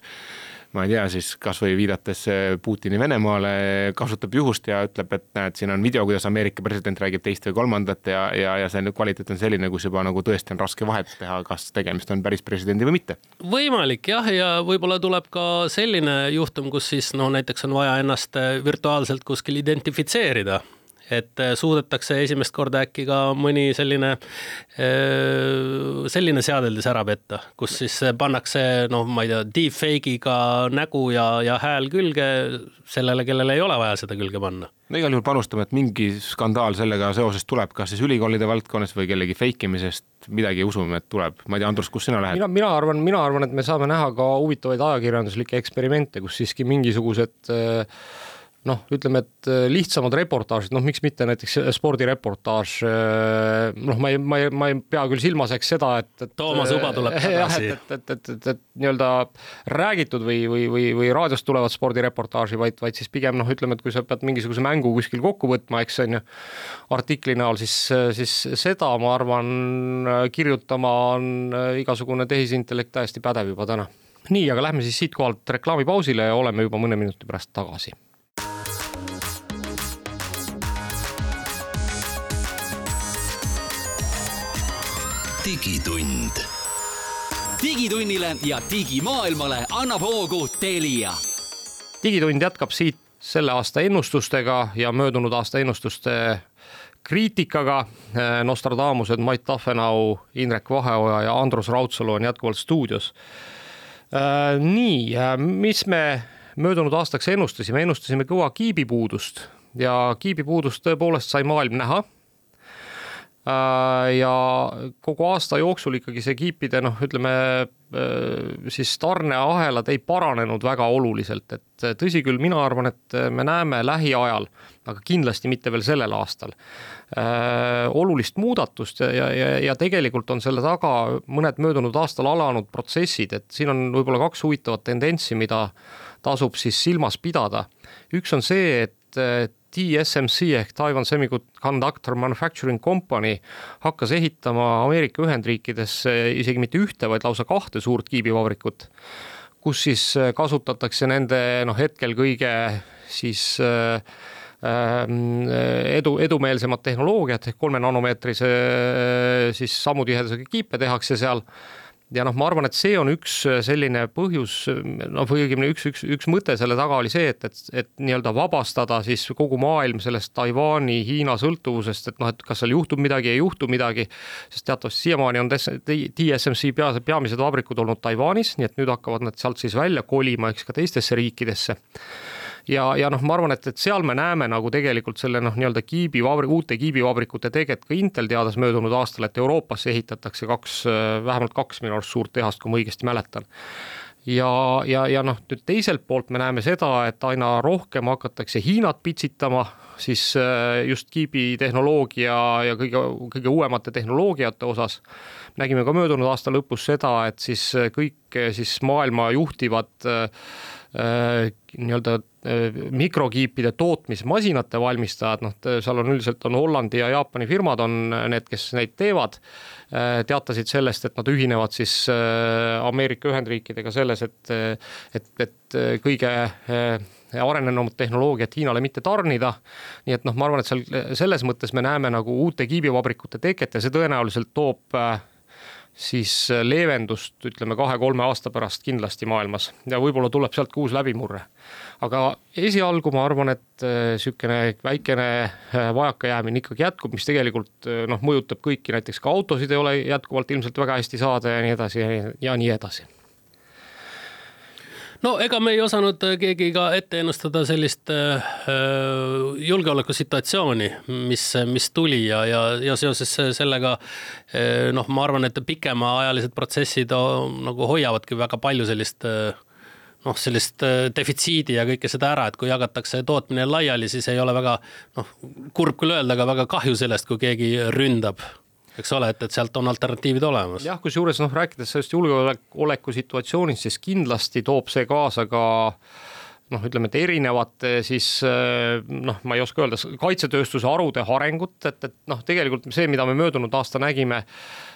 ma ei tea, siis kasvõi viidates eh, Putini Venemaale, kasutab juhust ja ütleb, et näed, siin on video, kuidas Ameerika president räägib teist või kolmandat ja, ja, ja see kvaliteet on selline, kus juba nagu tõesti on raske vahet teha, kas tegemist on päris presidendi või mitte. võimalik jah, ja võib-olla tuleb ka selline juhtum, kus siis no näiteks on vaja ennast eh, virtuaalselt kuskil identifitseerida et äh, suudetakse esimest korda äkki ka mõni selline, äh, selline seadeldis ära petta, kus siis pannakse noh, ma ei tea, deepfake'iga nägu ja, ja hääl külge sellele, kellel ei ole vaja seda külge panna no igal juhul panustame, et mingi skandaal sellega seoses tuleb, kas siis ülikoolide valdkonnas või kellegi fake imisest, midagi usume, et tuleb. ma ei tea, Andrus, kus sina lähed? mina, mina arvan, mina arvan, et me saame näha ka huvitavaid ajakirjanduslikke eksperimente, kus siiski mingisugused äh, noh, ütleme, et äh, lihtsamad reportaažid, noh, miks mitte näiteks spordireportaaž, äh, noh, ma ei, ma ei, ma ei pea küll silmas, eks seda, et, et Toomas Uba tuleb tagasi. et, et, et, et, et, et nii-öelda räägitud või, või, või, või raadiost tulevat spordireportaaži, vaid, vaid siis pigem noh, ütleme, et kui sa pead mingisuguse mängu kuskil kokku võtma, eks on ju, artikli näol, siis, siis seda ma arvan, kirjutama on igasugune tehisintellekt täiesti pädev juba täna nii, aga lähme siis siitkohalt reklaamipausile ja oleme juba mõne minuti pärast tagasi digitund. digitunnile ja digimaailmale annab hoogu Telia. digitund jätkab siit selle aasta ennustustega ja möödunud aasta ennustuste kriitikaga. Nostradamused Mait Tafenau, Indrek Vaheoja ja Andrus Raudsalu on jätkuvalt stuudios. nii, mis me möödunud aastaks ennustasime, ennustasime kõva kiibipuudust ja kiibipuudust tõepoolest sai maailm näha Äh, ja kogu aasta jooksul ikkagi see kiipide noh, ütleme äh, siis tarneahelad ei paranenud väga oluliselt, et tõsi küll, mina arvan, et me näeme lähiajal, aga kindlasti mitte veel sellel aastal äh,, olulist muudatust ja, ja, ja, ja tegelikult on selle taga mõned möödunud aastal alanud protsessid, et siin on võib-olla kaks huvitavat tendentsi, mida tasub siis silmas pidada. üks on see, et TSMC ehk Taiwan Semiconductor Manufacturing Company hakkas ehitama Ameerika Ühendriikides isegi mitte ühte, vaid lausa kahte suurt kiibivabrikut, kus siis kasutatakse nende noh, hetkel kõige siis äh, edu, edumeelsemad tehnoloogiad ehk kolme nanomeetrise siis sammutihedusega kiipe tehakse seal ja noh, ma arvan, et see on üks äh, selline põhjus, noh, või õigemini üks, üks, üks mõte selle taga oli see, et, et, et nii-öelda vabastada siis kogu maailm sellest Taiwan'i, Hiina sõltuvusest, et noh, et kas seal juhtub midagi, ei juhtu midagi, sest teatavasti siiamaani on TSMC pea, peamised vabrikud olnud Taiwan'is, nii et nüüd hakkavad nad sealt siis välja kolima, eks ka teistesse riikidesse ja, ja noh, ma arvan, et, et seal me näeme nagu tegelikult selle noh, nii-öelda kiibivabri, uute kiibivabrikute teget, ka Intel teadas möödunud aastal, et Euroopasse ehitatakse kaks, vähemalt kaks minu arust suurt tehast, kui ma õigesti mäletan ja, ja, ja noh, nüüd teiselt poolt me näeme seda, et aina rohkem hakatakse Hiinat pitsitama, siis äh, just kiibitehnoloogia ja kõige, kõige uuemate tehnoloogiate osas. nägime ka möödunud aasta lõpus seda, et siis kõik siis maailma juhtivad äh, nii-öelda äh, mikrokiipide tootmismasinate valmistajad, noh, seal on üldiselt on Hollandi ja Jaapani firmad on need, kes neid teevad, äh, teatasid sellest, et nad ühinevad siis Ameerika Ühendriikidega selles, et, et, et kõige arenenumat tehnoloogiat Hiinale mitte tarnida. nii et noh, ma arvan, et seal selles mõttes me näeme nagu uute kiibivabrikute teket ja see tõenäoliselt toob siis äh, leevendust ütleme kahe-kolme aasta pärast kindlasti maailmas. Ja võib-olla tuleb sealt ka uus läbimurre. aga esialgu ma arvan, et äh, väikene äh, vajakajäämine ikkagi jätkub, mis tegelikult noh, mõjutab kõiki, näiteks ka autosid ei ole jätkuvalt ilmselt väga hästi saada ja nii edasi ja nii edasi no ega me ei osanud äh, keegi ka ette ennustada sellist äh, äh, julgeolekusituatsiooni, mis, mis tuli ja, ja, ja seoses sellega noh, ma arvan, et pikemaajalised protsessid nagu hoiavadki väga palju sellist noh, sellist defitsiidi ja kõike seda ära, et kui jagatakse tootmine laiali, siis ei ole väga noh, kurb küll öelda, aga väga kahju sellest, kui keegi ründab eks ole, et, et sealt on alternatiivid olemas. jah, kusjuures noh, rääkides sellest julgeoleku situatsioonist, siis kindlasti toob see kaasa ka noh, ütleme, et erinevate siis noh, ma ei oska öelda, kaitsetööstuse harude arengut, et, et noh, tegelikult see, mida me möödunud aasta nägime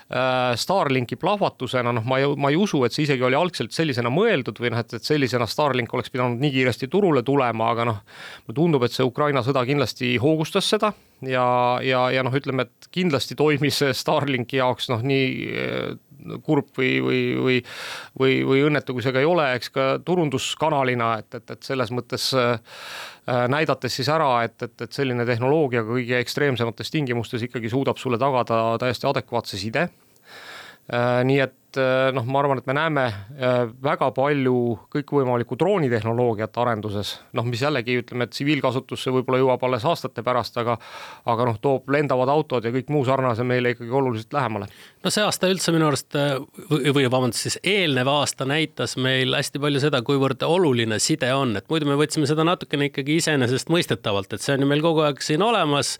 Starlinki plahvatusena, noh, ma ei, ma ei usu, et see isegi oli algselt sellisena mõeldud või noh, et, et sellisena Starlink oleks pidanud nii kiiresti turule tulema, aga noh, mulle tundub, et see Ukraina sõda kindlasti hoogustas seda ja, ja, ja noh, ütleme, et kindlasti toimis Starlinki jaoks noh, nii äh, kurb või, või, või, või, või õnnetu, kui see ka ei ole, eks ka turunduskanalina, et, et, et selles mõttes äh, näidates siis ära, et, et, et selline tehnoloogia kõige ekstreemsemates tingimustes ikkagi suudab sulle tagada täiesti adekvaatse side. Äh, nii et et äh, noh, ma arvan, et me näeme äh, väga palju kõikvõimalikku droonitehnoloogiat arenduses, noh, mis jällegi ütleme, et tsiviilkasutusse võib-olla jõuab alles aastate pärast, aga aga noh, toob lendavad autod ja kõik muu sarnase meile ikkagi oluliselt lähemale. no see aasta üldse minu arust või, või vabandust, siis eelnev aasta näitas meil hästi palju seda, kuivõrd oluline side on, et muidu me võtsime seda natukene ikkagi iseenesestmõistetavalt, et see on ju meil kogu aeg siin olemas.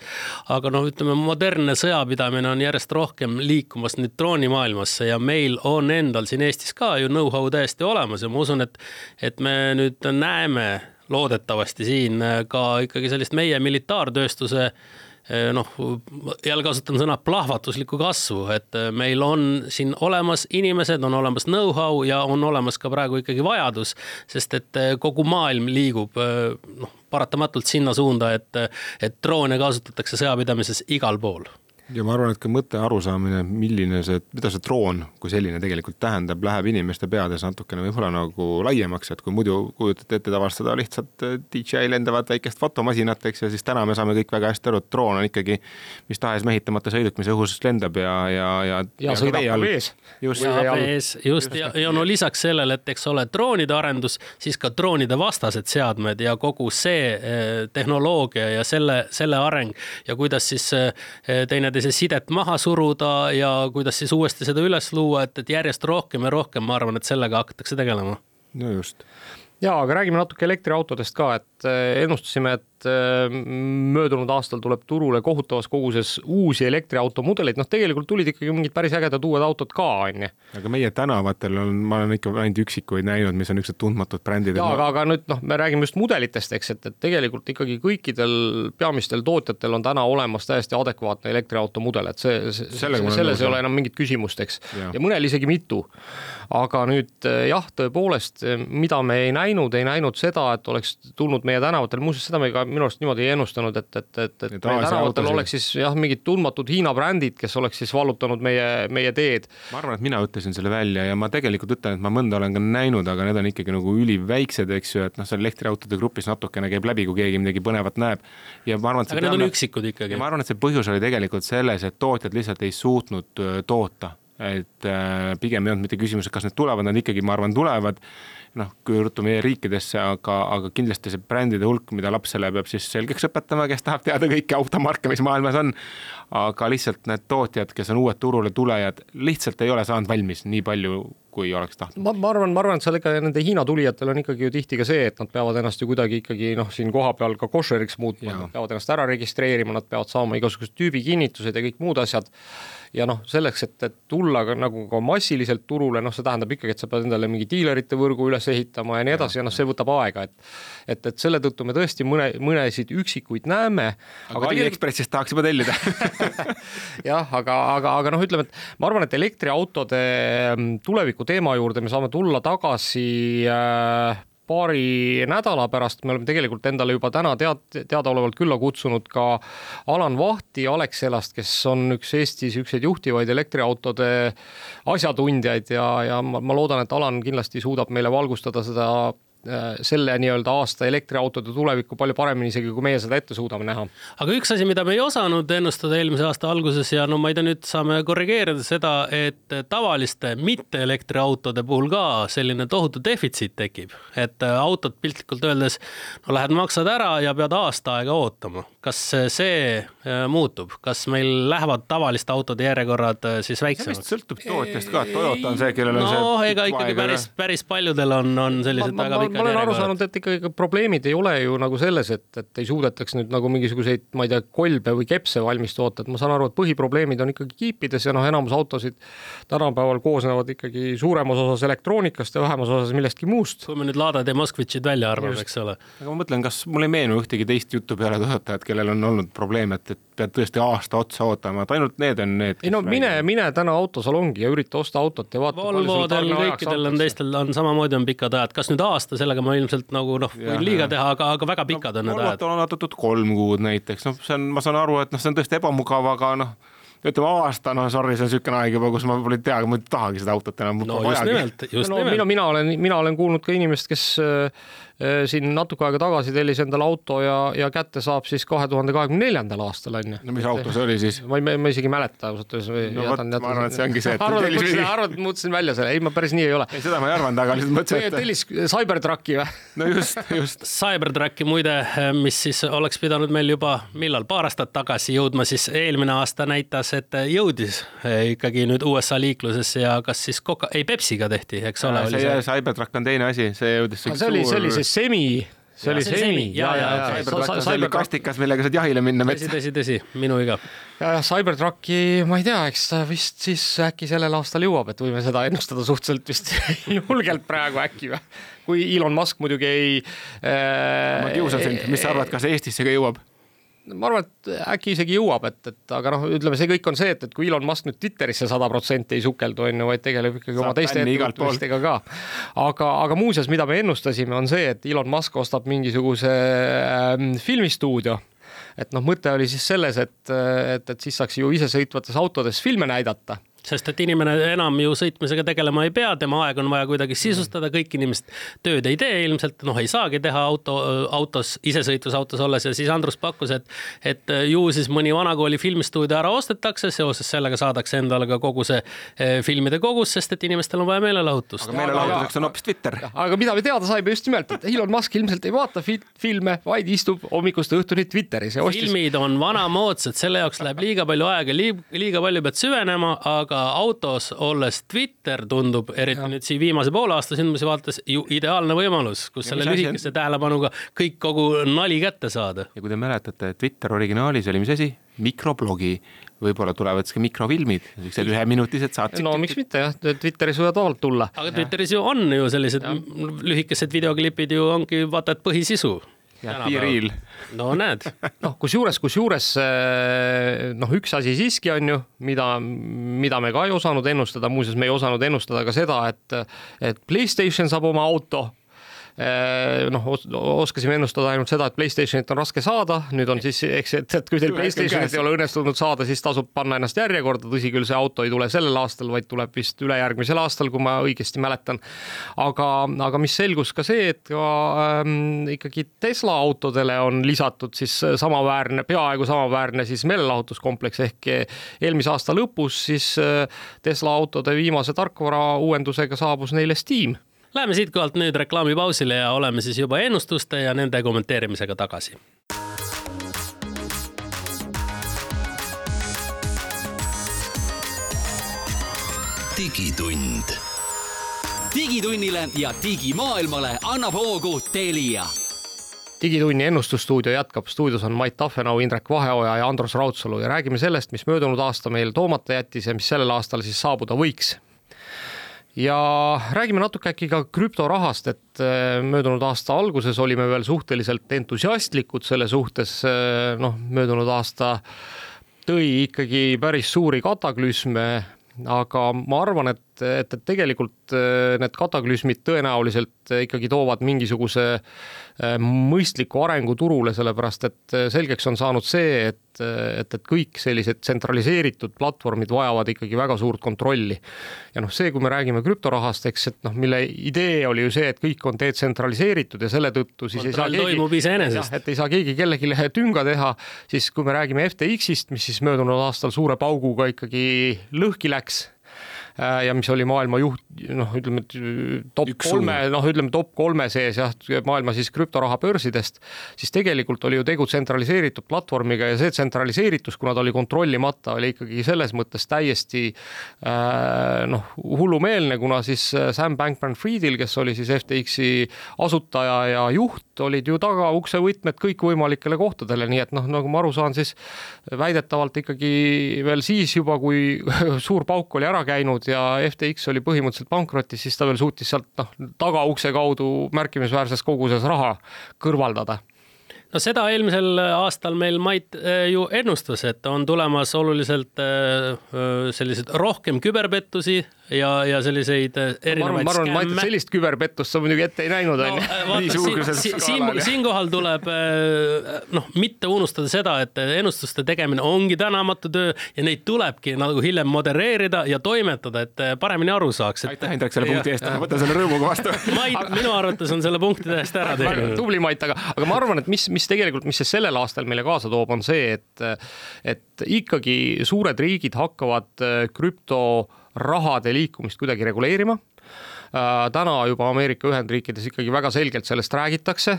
aga noh, ütleme modernne sõjapidamine on järjest rohkem liikumas nüüd droonimaailmasse ja meil on endal siin Eestis ka ju know-how täiesti olemas ja ma usun, et, et me nüüd näeme loodetavasti siin ka ikkagi sellist meie militaartööstuse eh, noh, jälle kasutan sõna plahvatuslikku kasvu, et eh, meil on siin olemas inimesed, on olemas know-how ja on olemas ka praegu ikkagi vajadus, sest et eh, kogu maailm liigub noh, paratamatult sinna suunda, et, et droone kasutatakse sõjapidamises igal pool ja ma arvan, et ka mõtte arusaamine, milline see, mida see droon kui selline tegelikult tähendab, läheb inimeste peades natukene võib-olla nagu laiemaks, et kui muidu kujutate ette tavaliselt seda lihtsalt äh, DJI lendavat väikest fotomasinat, eks ju, siis täna me saame kõik väga hästi aru, et droon on ikkagi mis tahes mehitamata sõiduk, mis õhus lendab ja, ja, ja. ja sõidab ka vees. just, ja vees, just ja, ja no lisaks sellele, et eks ole, droonide arendus, siis ka droonide vastased seadmed ja kogu see eh, tehnoloogia ja selle, selle areng ja kuidas siis eh, see sidet maha suruda ja kuidas siis uuesti seda üles luua, et, et järjest rohkem ja rohkem, ma arvan, et sellega hakatakse tegelema. no just ja aga räägime natuke elektriautodest ka, et ennustasime, et eh, möödunud aastal tuleb turule kohutavas koguses uusi elektriauto mudeleid, noh, tegelikult tulid ikkagi mingid päris ägedad uued autod ka, on ju. aga meie tänavatel on, ma olen ikka ainult üksikuid näinud, mis on niisugused tundmatud brändid. jaa, aga, aga nüüd noh, me räägime just mudelitest, eks, et, et tegelikult ikkagi kõikidel peamistel tootjatel on täna olemas täiesti adekvaatne elektriauto mudel, et see, see, selles ei ole enam mingit küsimust, eks, ja mõnel isegi mitu. aga nüüd jah, tõepoolest, mida me ei näinud, ei näinud seda, et oleks tulnud meie tänavatel, muuseas seda me ka minu arust niimoodi ei ennustanud, et, et, et, et meie tänavatel autosid. oleks siis jah, mingid tundmatud Hiina brändid, kes oleks siis vallutanud meie, meie teed. ma arvan, et mina ütlesin selle välja ja ma tegelikult ütlen, et ma mõnda olen ka näinud, aga need on ikkagi nagu üliväiksed, eks ju, et noh, seal elektriautode grupis natukene käib läbi, kui keegi midagi põnevat näeb. ja ma arvan, et aga need on üksikud ikkagi. ma arvan, et see põhjus oli tegelikult selles, et tootjad lihtsalt ei suutnud toota et äh, pigem ei olnud mitte küsimus, et kas need tulevad, nad ikkagi, ma arvan, tulevad noh, kui ruttu meie riikidesse, aga, aga kindlasti see brändide hulk, mida lapsele peab siis selgeks õpetama, kes tahab teada kõiki automarke, mis maailmas on. aga lihtsalt need tootjad, kes on uued turule tulejad, lihtsalt ei ole saanud valmis nii palju, kui oleks tahtnud. ma, ma arvan, ma arvan, et seal ikka nende Hiina tulijatel on ikkagi ju tihti ka see, et nad peavad ennast ju kuidagi ikkagi noh, siin kohapeal ka košeriks muutma, nad peavad ennast ära registreerima, nad peavad saama igasugused tüübikinnitused ja kõik muud asjad ja noh, selleks, et, et tulla ka nagu ka massiliselt turule, noh, see tähendab ikkagi, et sa pead endale mingi diilerite võrgu üles ehitama ja nii edasi ja, ja noh, see võtab aega, et et, et selle tõttu me tõesti mõne, mõnesid üksikuid näeme. aga, aga Aliekspressist tahaks juba tellida jah, aga, aga, aga noh, ütleme, et ma arvan, et elektriautode mm, tuleviku teema juurde me saame tulla tagasi äh, paari nädala pärast me oleme tegelikult endale juba täna tead-, teadaolevalt külla kutsunud ka Alan Vahti Alexelast, kes on üks Eesti niisuguseid juhtivaid elektriautode asjatundjaid ja, ja ma, ma loodan, et Alan kindlasti suudab meile valgustada seda selle nii-öelda aasta elektriautode tulevikku palju paremini isegi, kui meie seda ette suudame näha. aga üks asi, mida me ei osanud ennustada eelmise aasta alguses ja no ma ei tea, nüüd saame korrigeerida seda, et tavaliste mitte elektriautode puhul ka selline tohutu defitsiit tekib, et autod piltlikult öeldes no lähed maksad ära ja pead aasta aega ootama. kas see äh, muutub, kas meil lähevad tavaliste autode järjekorrad äh, siis väiksemaks? sõltub tootjast ka, Toyota on see, kellel on no, see. no ega ikkagi päris, päris paljudel on, on sellised ma, väga pikad ma olen aru saanud, et ikkagi probleemid ei ole ju nagu selles, et, et ei suudetaks nüüd nagu mingisuguseid, ma ei tea, kolbe või kepse valmis toota, et ma saan aru, et põhiprobleemid on ikkagi kiipides ja noh, enamus autosid tänapäeval koosnevad ikkagi suuremas osas elektroonikast ja vähemas osas millestki muust. kui me nüüd Ladad ja Moskvitšid välja arvame, eks ole. aga ma mõtlen, kas mul ei meenu ühtegi teist juttu peale Toyotat, kellel on olnud probleem, et, et pead tõesti aasta otsa ootama, et ainult need on need. ei no mine, mine täna autosalongi ja ürita osta autot ja vaata. Volvodel, kõikidel on teistel on samamoodi on pikad ajad, kas nüüd aasta, sellega ma ilmselt nagu noh, võin liiga teha, aga, aga väga pikad no, on need ajad. on antud kolm kuud näiteks, noh, see on, ma saan aru, et noh, see on tõesti ebamugav, aga noh ütleme aasta, no sorry, see on niisugune aeg juba, kus ma võib-olla ei tea, ma ei tahagi seda autot enam. no just nimelt, just no, nimelt. mina, mina olen, mina olen kuulnud ka inimest, kes äh, siin natuke aega tagasi tellis endale auto ja, ja kätte saab siis kahe tuhande kahekümne neljandal aastal on ju. no mis auto see oli siis? ma ei, ma isegi ei mäleta ausalt öeldes. no vot, ma arvan, et see ongi see, et arvad, et mõtlesin, arvad, et muutsin välja selle, ei ma päris nii ei ole. ei, seda ma ei arvanud, aga lihtsalt mõtlesin, et. tellis Cybertrucki või? no just, just. Cybertrucki muide, mis siis oleks pidanud meil juba millal, paar aastat tagasi jõudma, siis eelmine aasta näitas, et jõudis eh, ikkagi nüüd USA liiklusesse ja kas siis Coca, ei Pepsiga tehti, eks ole. see, see Cybertruck on teine asi, see jõudis. see oli, see oli see semi see oli semi ja, ja, ja. Cybertruck on selline kastikas, millega saad jahile minna metsa. tõsi, tõsi, tõsi, minu viga. ja, ja Cybertrucki, ma ei tea, eks ta vist siis äkki sellel aastal jõuab, et võime seda ennustada suhteliselt vist julgelt praegu äkki või? kui Elon Musk muidugi ei äh,. ma kiusan sind, mis sa arvad, kas Eestisse ka jõuab? Ma arvan, et äkki isegi jõuab, et, et aga noh, ütleme, see kõik on see, et, et kui Elon Musk nüüd Twitterisse sada protsenti ei sukeldu, on ju, vaid tegeleb ikkagi oma teiste ettevõtmistega ka. aga, aga muuseas, mida me ennustasime, on see, et Elon Musk ostab mingisuguse äh, filmistuudio. Et noh, mõte oli siis selles, et, et, et siis saaks ju isesõitvates autodes filme näidata sest et inimene enam ju sõitmisega tegelema ei pea, tema aeg on vaja kuidagi sisustada, kõik inimesed tööd ei tee ilmselt, noh, ei saagi teha auto, autos, isesõitlusautos olles ja siis Andrus pakkus, et, et ju siis mõni vanakooli filmistuudio ära ostetakse, seoses sellega saadakse endale ka kogu see eh, filmide kogus, sest et inimestel on vaja meelelahutust. aga meelelahutuseks on hoopis Twitter. aga mida me teada saime just nimelt, et Elon Musk ilmselt ei vaata fi filme, vaid istub hommikust õhtuni Twitteris ja ostis. filmid on vanamoodsad, selle jaoks läheb liiga palju aega, liiga palju pead süvenema, aga aga autos olles Twitter tundub, eriti ja. nüüd siin viimase poole aasta sündmusi vaadates, ju ideaalne võimalus, kus ja selle lühikese tähelepanuga kõik kogu nali kätte saada. ja kui te mäletate, Twitter originaalis oli mis asi? mikroblogi, võib-olla tulevad siis ka mikrofilmid, siuksed üheminutised saated. no miks mitte jah, Twitteris võivad vabalt tulla. aga Twitteris ju on ju sellised ja. lühikesed videoklipid ju ongi vaata et põhisisu Real. no näed. noh, kusjuures, kusjuures eh, noh, üks asi siiski on ju, mida, mida me ka ei osanud ennustada, muuseas, me ei osanud ennustada ka seda, et, et Playstation saab oma auto Äh, noh, oskasime ennustada ainult seda, et Playstationit on raske saada, nüüd on siis, eks, et, et kui teil Playstationit ei ole õnnestunud saada, siis tasub panna ennast järjekorda, tõsi küll, see auto ei tule sellel aastal, vaid tuleb vist ülejärgmisel aastal, kui ma õigesti mäletan. aga, aga mis selgus ka see, et ka ähm, ikkagi Tesla autodele on lisatud siis samaväärne, peaaegu samaväärne siis meelelahutuskompleks ehk eelmise aasta lõpus siis äh, Tesla autode viimase tarkvara uuendusega saabus neile Steam Läheme siitkohalt nüüd reklaamipausile ja oleme siis juba ennustuste ja nende kommenteerimisega tagasi. digitund. digitunnile ja digimaailmale annab hoogu Telia digitunni ennustusstuudio jätkab, stuudios on Mait Tafenau, Indrek Vaheoja ja Andrus Raudsalu ja räägime sellest, mis möödunud aasta meil toomata jättis ja mis sellel aastal siis saabuda võiks ja räägime natuke äkki ka krüptorahast, et äh, möödunud aasta alguses olime veel suhteliselt entusiastlikud selle suhtes, äh, noh, möödunud aasta tõi ikkagi päris suuri kataklüsme, aga ma arvan, et, et, et tegelikult äh, need kataklüsmid tõenäoliselt ikkagi toovad mingisuguse mõistliku arengu turule, sellepärast et selgeks on saanud see, et et, et, et kõik sellised tsentraliseeritud platvormid vajavad ikkagi väga suurt kontrolli. ja noh, see, kui me räägime krüptorahast, eks, et noh, mille idee oli ju see, et kõik on detsentraliseeritud ja selle tõttu siis Kontroll ei saa keegi, toimub iseenesest. et ei saa keegi kellelegi tünga teha, siis kui me räägime FTX-ist, mis siis möödunud aastal suure pauguga ikkagi lõhki läks Äh, ja mis oli maailma juht, noh, ütleme top Üks kolme, noh, ütleme top kolme sees jah, maailma siis krüptoraha börsidest, siis tegelikult oli ju tegu tsentraliseeritud platvormiga ja see tsentraliseeritus, kuna ta oli kontrollimata, oli ikkagi selles mõttes täiesti äh, noh, hullumeelne, kuna siis äh, Sam Bankman-Friedil, kes oli siis FTX-i asutaja ja juht, olid ju tagaukse võtmed kõikvõimalikele kohtadele, nii et noh, nagu ma aru saan, siis väidetavalt ikkagi veel siis juba, kui suur pauk oli ära käinud ja FTX oli põhimõtteliselt pankrotis, siis ta veel suutis sealt noh, tagaukse kaudu märkimisväärses koguses raha kõrvaldada no seda eelmisel aastal meil Mait äh, ju ennustas, et on tulemas oluliselt äh, äh, selliseid rohkem küberpettusi ja, ja selliseid erinevaid ma arvan, ma arvan, Mait, et sellist küberpettust sa muidugi ette ei näinud onju. siin, siinkohal tuleb noh, mitte unustada seda, et ennustuste tegemine ongi tänamatu töö ja neid tulebki nagu hiljem modereerida ja toimetada, et paremini aru saaks et.... aitäh, Indrek, selle punkti eest, ma võtan selle rõõmuga vastu Mait, minu arvates on selle punkti täiesti ära teinud. tubli Mait, aga, aga ma arvan, et mis, mis tegelikult, mis see sellel aastal meile kaasa toob, on see, et, et ikkagi suured riigid hakkavad äh, krüptorahade liikumist kuidagi reguleerima. Äh, täna juba Ameerika Ühendriikides ikkagi väga selgelt sellest räägitakse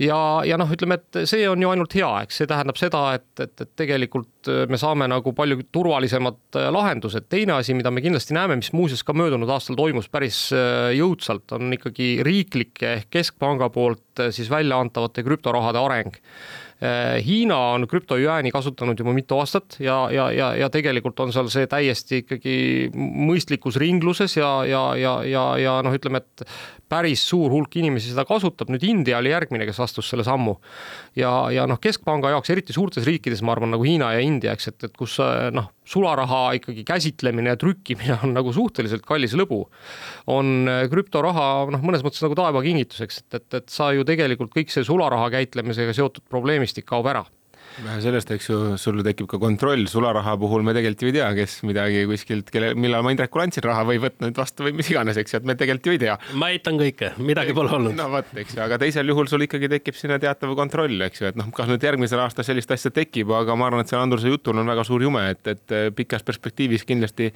ja, ja noh, ütleme, et see on ju ainult hea, eks see tähendab seda, et, et, et tegelikult me saame nagu palju turvalisemad äh, lahendused. teine asi, mida me kindlasti näeme, mis muuseas ka möödunud aastal toimus päris äh, jõudsalt, on ikkagi riiklike ehk keskpanga poolt äh, siis välja antavate krüptorahade areng Hiina on krüptojääni kasutanud juba mitu aastat ja, ja, ja, ja tegelikult on seal see täiesti ikkagi mõistlikus ringluses ja, ja, ja, ja, ja noh, ütleme, et päris suur hulk inimesi seda kasutab, nüüd India oli järgmine, kes astus selle sammu. ja, ja noh, keskpanga jaoks, eriti suurtes riikides, ma arvan, nagu Hiina ja India, eks, et, et kus noh, sularaha ikkagi käsitlemine ja trükkimine on nagu suhteliselt kallis lõbu, on krüptoraha noh, mõnes mõttes nagu taevakingituseks, et, et, et sa ju tegelikult kõik see sularaha käitlemisega seotud probleemistik kaob ära vähe sellest, eks ju, sul tekib ka kontroll, sularaha puhul me tegelikult ju ei tea, kes midagi kuskilt, kelle, millal ma Indrekule andsin raha või võtnud vastu või mis iganes, eks ju, et me tegelikult ju ei tea. ma eitan kõike, midagi pole olnud. no vot, eks ju, aga teisel juhul sul ikkagi tekib sinna teatav kontroll, eks ju, et noh, kas nüüd järgmisel aastal sellist asja tekib, aga ma arvan, et seal Andruse jutul on väga suur jume, et, et pikas perspektiivis kindlasti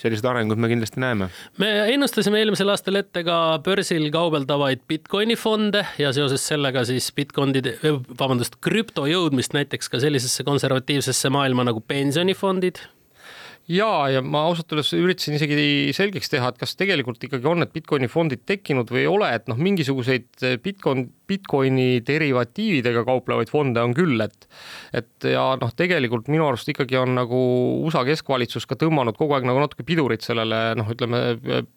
sellised arengud me kindlasti näeme. me ennustasime eelmisel aastal ette ka börsil kaubeldavaid Bitcoini fonde ja seoses sellega siis Bitcoinide, vabandust, krüpto jõudmist näiteks ka sellisesse konservatiivsesse maailma nagu pensionifondid ja, ja ma ausalt öeldes üritasin isegi selgeks teha, et kas tegelikult ikkagi on need Bitcoini fondid tekkinud või ei ole, et noh, mingisuguseid Bitcoin, Bitcoini derivatiividega kauplevaid fonde on küll, et et ja noh, tegelikult minu arust ikkagi on nagu USA keskvalitsus ka tõmmanud kogu aeg nagu natuke pidurit sellele noh, ütleme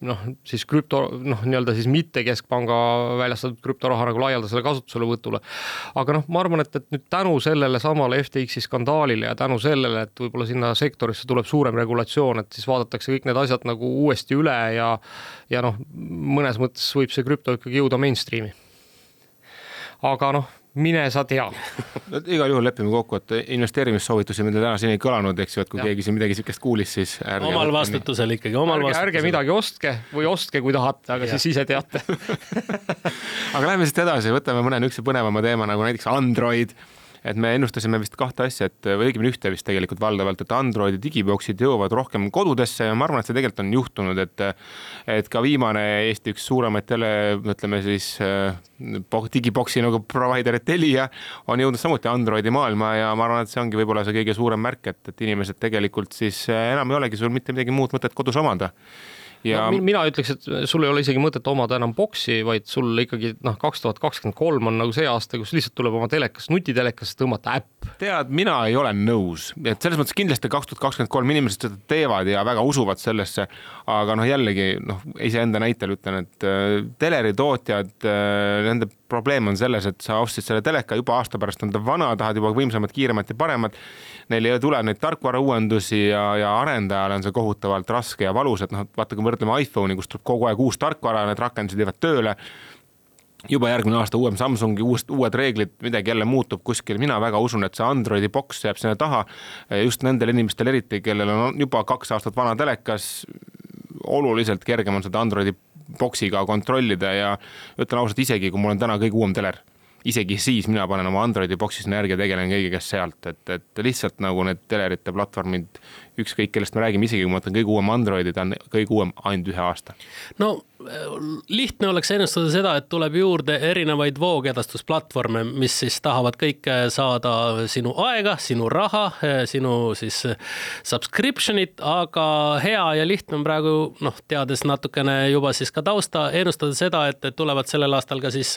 noh, siis krüpto noh, nii-öelda siis mitte keskpanga väljastatud krüptoraha nagu laialdasele kasutuselevõtule. aga noh, ma arvan, et, et nüüd tänu sellele samale FTX-i skandaalile ja tänu sellele, et võib-olla sinna sektorisse tuleb suurem regulatsioon, et siis vaadatakse kõik need asjad nagu uuesti üle ja ja noh, mõnes mõttes võib see krüpto ikkagi jõuda mainstream'i. Aga noh, mine sa tea no igal juhul lepime kokku, et investeerimissoovitusi meil täna siin ei kõlanud, eks ju, et kui ja. keegi siin midagi siukest kuulis, siis ärge omal vastutusel ikkagi, omal ärge, vastutusel. ärge midagi ostke või ostke, kui tahate, aga ja. siis ise teate aga lähme siit edasi, võtame mõne niisuguse põnevama teema nagu näiteks Android et me ennustasime vist kahte asja, et või õigemini ühte vist tegelikult valdavalt, et Androidi digiboksid jõuavad rohkem kodudesse ja ma arvan, et see tegelikult on juhtunud, et et ka viimane Eesti üks suuremaid tele, ütleme siis digiboksi nagu provider Telia on jõudnud samuti Androidi maailma ja ma arvan, et see ongi võib-olla see kõige suurem märk, et, et inimesed tegelikult siis enam ei olegi sul mitte midagi muud mõtet kodus omada ja no, mina ütleks, et sul ei ole isegi mõtet omada enam boksi, vaid sul ikkagi noh, kaks tuhat kakskümmend kolm on nagu see aasta, kus lihtsalt tuleb oma telekas, nutitelekasse tõmmata äpp. tead, mina ei ole nõus, et selles mõttes kindlasti kaks tuhat kakskümmend kolm inimesed seda teevad ja väga usuvad sellesse. aga noh, jällegi noh, iseenda näitel ütlen, et äh, teleritootjad äh,, nende probleem on selles, et sa ostsid selle teleka, juba aasta pärast on ta vana, tahad juba võimsamat, kiiremat ja paremat. Neil ei tule neid tarkvarauuendusi ja, ja arendajale on see kohutavalt raske ja valus, et noh, vaata, kui me võrdleme iPhone'i, kus tuleb kogu aeg uus tarkvara, need rakendused jäävad tööle juba järgmine aasta uuem Samsungi uus, uued reeglid, midagi jälle muutub kuskil, mina väga usun, et see Androidi boks jääb sinna taha. just nendel inimestel eriti, kellel on juba kaks aastat vana telekas, oluliselt kergem on seda Androidi boksiga kontrollida ja ütlen ausalt, isegi kui mul on täna kõige uuem teler, isegi siis mina panen oma Androidi boksi sinna järgi ja tegelen kõigega sealt, et, et lihtsalt nagu need telerite platvormid, ükskõik kellest me räägime, isegi kui ma võtan kõige uuem Androidi, ta on kõige uuem ainult ühe aasta. no lihtne oleks ennustada seda, et tuleb juurde erinevaid voogedastusplatvorme, mis siis tahavad kõike saada sinu aega, sinu raha, sinu siis subscription'it, aga hea ja lihtne on praegu noh, teades natukene juba siis ka tausta, ennustada seda, et tulevad sellel aastal ka siis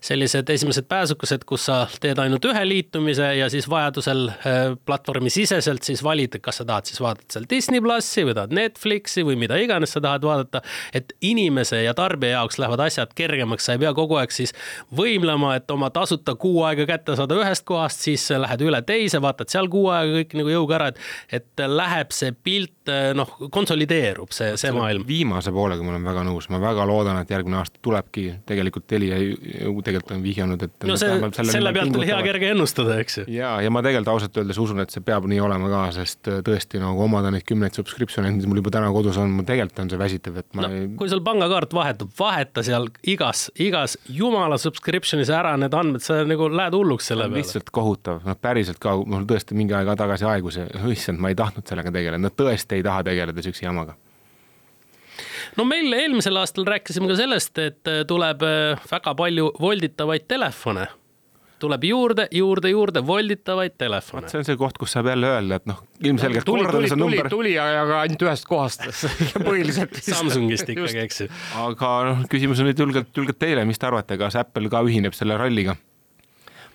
sellised esimesed pääsukesed, kus sa teed ainult ühe liitumise ja siis vajadusel eh, platvormi siseselt siis valid, kas sa tahad siis vaadata seal Disney plussi või tahad Netflixi või mida iganes sa tahad vaadata, et inimese ja tarbija jaoks lähevad asjad kergemaks, sa ei pea kogu aeg siis võimlema, et oma tasuta kuu aega kätte saada ühest kohast, siis lähed üle teise, vaatad seal kuu aega kõik nagu jõuga ära, et, et läheb see pilt noh, konsolideerub see, see maailm. viimase poolega ma olen väga nõus, ma väga loodan, et järgmine aasta tulebki, tegelikult Telia ju tegelikult on vihjanud, et. no see, selle, pealt oli hea kerge ennustada, eks ju. ja, ja ma tegelikult ausalt öeldes usun, et see peab nii olema ka, sest tõesti nagu omada neid kümneid subscription'e, mis mul juba täna kodus on, mul tegelikult on see väsitav, et ma no, ei. kui sul pangakaart vahetub, vaheta seal igas, igas jumala subscription'is ära need andmed, sa nagu lähed hulluks selle peale. lihtsalt kohutav, noh päriselt ka, mul tõesti mingi aeg tagasi aegus ja issand, ma ei tahtnud sellega tegeleda, no tõesti ei taha tegeleda siukse jamaga no meil eelmisel aastal rääkisime ka sellest, et tuleb väga palju volditavaid telefone tuleb juurde, juurde, juurde volditavaid telefone. see on see koht, kus saab jälle öelda, et noh, ilmselgelt tuli, tuli, tuli, number... tuli, aga ainult ühest kohast põhiliselt Samsungist ikkagi, eks ju. aga noh, küsimus on nüüd julgelt, julgelt teile, mis te arvate, kas Apple ka ühineb selle ralliga?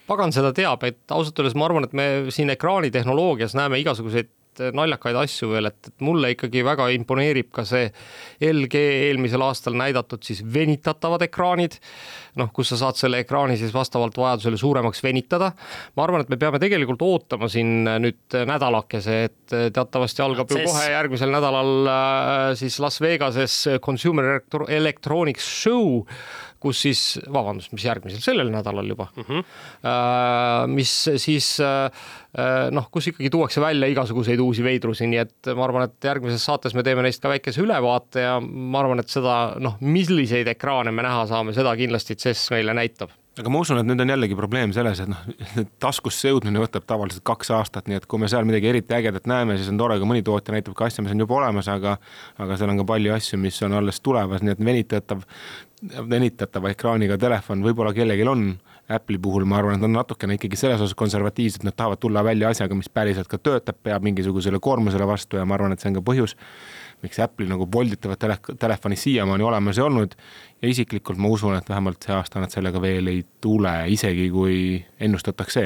pagan seda teab, et ausalt öeldes ma arvan, et me siin ekraanitehnoloogias näeme igasuguseid naljakaid asju veel, et, et mulle ikkagi väga imponeerib ka see LG eelmisel aastal näidatud siis venitatavad ekraanid, noh, kus sa saad selle ekraani siis vastavalt vajadusele suuremaks venitada. ma arvan, et me peame tegelikult ootama siin nüüd nädalakese, et teatavasti algab ju kohe järgmisel nädalal äh, siis Las Vegases Consumer Electronics Show kus siis, vabandust, mis järgmisel, sellel nädalal juba mm, -hmm. mis siis äh, äh, noh, kus ikkagi tuuakse välja igasuguseid uusi veidrusi, nii et ma arvan, et järgmises saates me teeme neist ka väikese ülevaate ja ma arvan, et seda noh, milliseid ekraane me näha saame, seda kindlasti CES meile näitab aga ma usun, et nüüd on jällegi probleem selles, et noh, taskusse jõudmine võtab tavaliselt kaks aastat, nii et kui me seal midagi eriti ägedat näeme, siis on tore, kui mõni tootja näitab ka asja, mis on juba olemas, aga aga seal on ka palju asju, mis on alles tulemas, nii et venitatav, venitatava ekraaniga telefon võib-olla kellelgi on. Apple'i puhul ma arvan, et on natukene ikkagi selles osas konservatiivsed, nad tahavad tulla välja asjaga, mis päriselt ka töötab, peab mingisugusele koormusele vastu ja ma arvan, et see on ka põhjus miks Apple'il nagu volditavat tele, telefoni siiamaani olemas ei olnud. ja isiklikult ma usun, et vähemalt see aasta nad sellega veel ei tule, isegi kui ennustatakse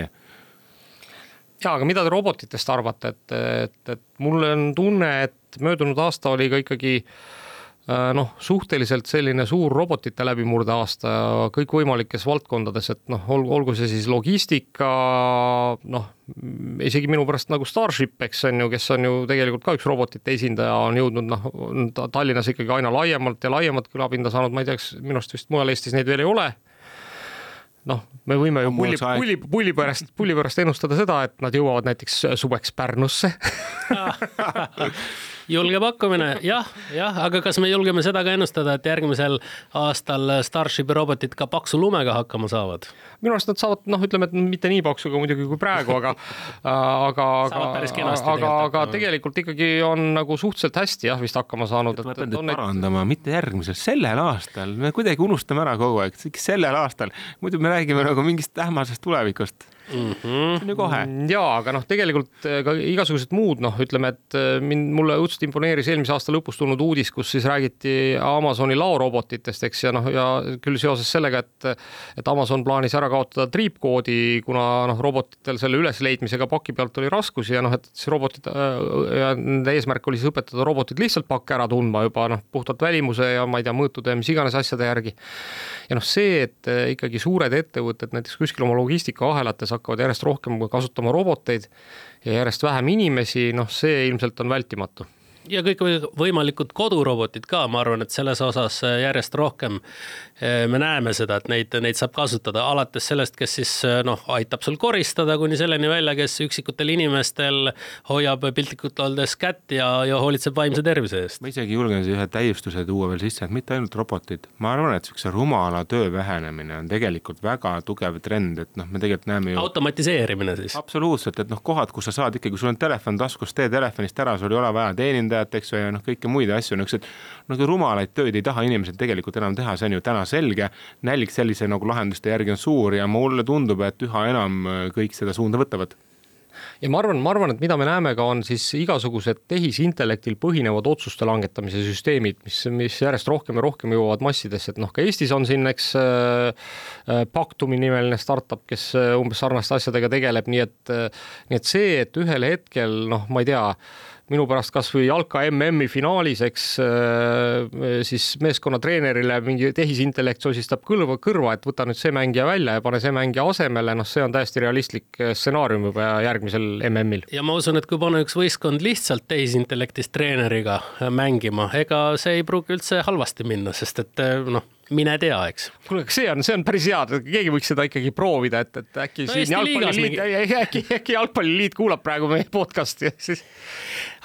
ja, aga mida te robotitest arvate, et, et, et mul on tunne, et möödunud aasta oli ka ikkagi Äh, noh, suhteliselt selline suur robotite läbimurde aasta kõikvõimalikes valdkondades, et noh, olgu see siis logistika, noh, isegi minu pärast nagu Starship, eks on ju, kes on ju tegelikult ka üks robotite esindaja, on jõudnud noh, Tallinnas ikkagi aina laiemalt ja laiemat kõlapinda saanud, ma ei tea, kas minu arust vist mujal Eestis neid veel ei ole. Noh, me võime ju pulli, pulli, pulli pärast, pulli pärast ennustada seda, et nad jõuavad näiteks suveks Pärnusse julge pakkumine, jah, jah, aga kas me julgeme seda ka ennustada, et järgmisel aastal Starshipi robotid ka paksu lumega hakkama saavad? minu arust nad saavad, noh, ütleme, et mitte nii paksuga muidugi kui praegu, aga aga, aga, aga, aga tegelikult ikkagi on nagu suhteliselt hästi jah, vist hakkama saanud. ma pean teid parandama, mitte järgmisel, sellel aastal, me kuidagi unustame ära kogu aeg, sellel aastal, muidu me räägime nagu mingist ähmasest tulevikust mm. -hmm. see on ju kohe. ja, aga noh, tegelikult eh, ka igasugused muud noh, ütleme, et eh, mind, mulle õudselt imponeeris eelmise aasta lõpus tulnud uudis, kus siis räägiti Amazoni laorobotitest, eks ja noh, ja küll seoses sellega, et et Amazon plaanis ära kaotada triipkoodi, kuna noh, robotitel selle ülesleidmisega paki pealt oli raskusi ja noh, et siis robotid eh, ja nende eesmärk oli siis õpetada robotid lihtsalt pakke ära tundma juba noh, puhtalt välimuse ja ma ei tea, mõõtude ja mis iganes asjade järgi. ja noh, see, et ikkagi suured ettevõtted näiteks kuskil oma logistikahelates hakkavad järjest rohkem kasutama roboteid ja järjest vähem inimesi, noh, see ilmselt on vältimatu. Ja kõikvõimalikud kodurobotid ka, ma arvan, et selles osas järjest rohkem me näeme seda, et neid, neid saab kasutada alates sellest, kes siis äh, noh, aitab sul koristada, kuni selleni välja, kes üksikutel inimestel hoiab piltlikult öeldes kätt ja, ja hoolitseb vaimse tervise eest. ma isegi julgen siia ühe täiustuse tuua veel sisse, et mitte ainult robotid, ma arvan, et niisuguse rumala töö vähenemine on tegelikult väga tugev trend, et noh, me tegelikult näeme ju. automatiseerimine siis. absoluutselt, et noh, kohad, kus sa saad ikkagi, kui sul on telefon taskus, tee telefonist ära, sul ei ole vaja teenindajat eks ju, ja noh, kõiki muid asju, niisuguseid nagu rumalaid tööd ei taha inimesed tegelikult enam teha, see on ju täna selge. nälg sellise nagu lahenduste järgi on suur ja mulle tundub, et üha enam äh, kõik seda suunda võtavad. Ja ma arvan, ma arvan, et mida me näeme ka, on siis igasugused tehisintellektil põhinevad otsuste langetamise süsteemid, mis, mis järjest rohkem ja rohkem jõuavad massidesse, et noh, ka Eestis on siin, eks äh, äh Pactumi nimeline startup, kes äh, umbes sarnaste asjadega tegeleb, nii et äh,, nii et see, et ühel hetkel noh, ma ei tea minu pärast kasvõi jalka MM-i finaalis, eks äh, siis meeskonna treenerile mingi tehisintellekt sosistab kõrva, kõrva, et võta nüüd see mängija välja ja pane see mängija asemele, noh, see on täiesti realistlik stsenaarium juba järgmisel MM-il. ja ma usun, et kui panna üks võistkond lihtsalt tehisintellektist treeneriga mängima, ega see ei pruugi üldse halvasti minna, sest et noh mine tea, eks. kuule, aga see on, see on päris hea, keegi võiks seda ikkagi proovida, et, et äkki no, siin jalgpalliliit mingi..., äkki, äkki jalgpalliliit kuulab praegu meie podcast'i siis.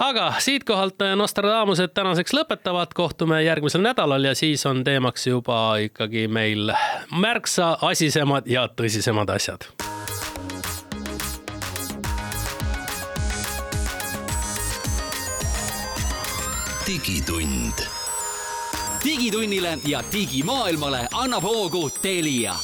aga siitkohalt Nostradamused tänaseks lõpetavad, kohtume järgmisel nädalal ja siis on teemaks juba ikkagi meil märksa asisemad ja tõsisemad asjad digitund digitunnile ja digimaailmale annab hoogu Telia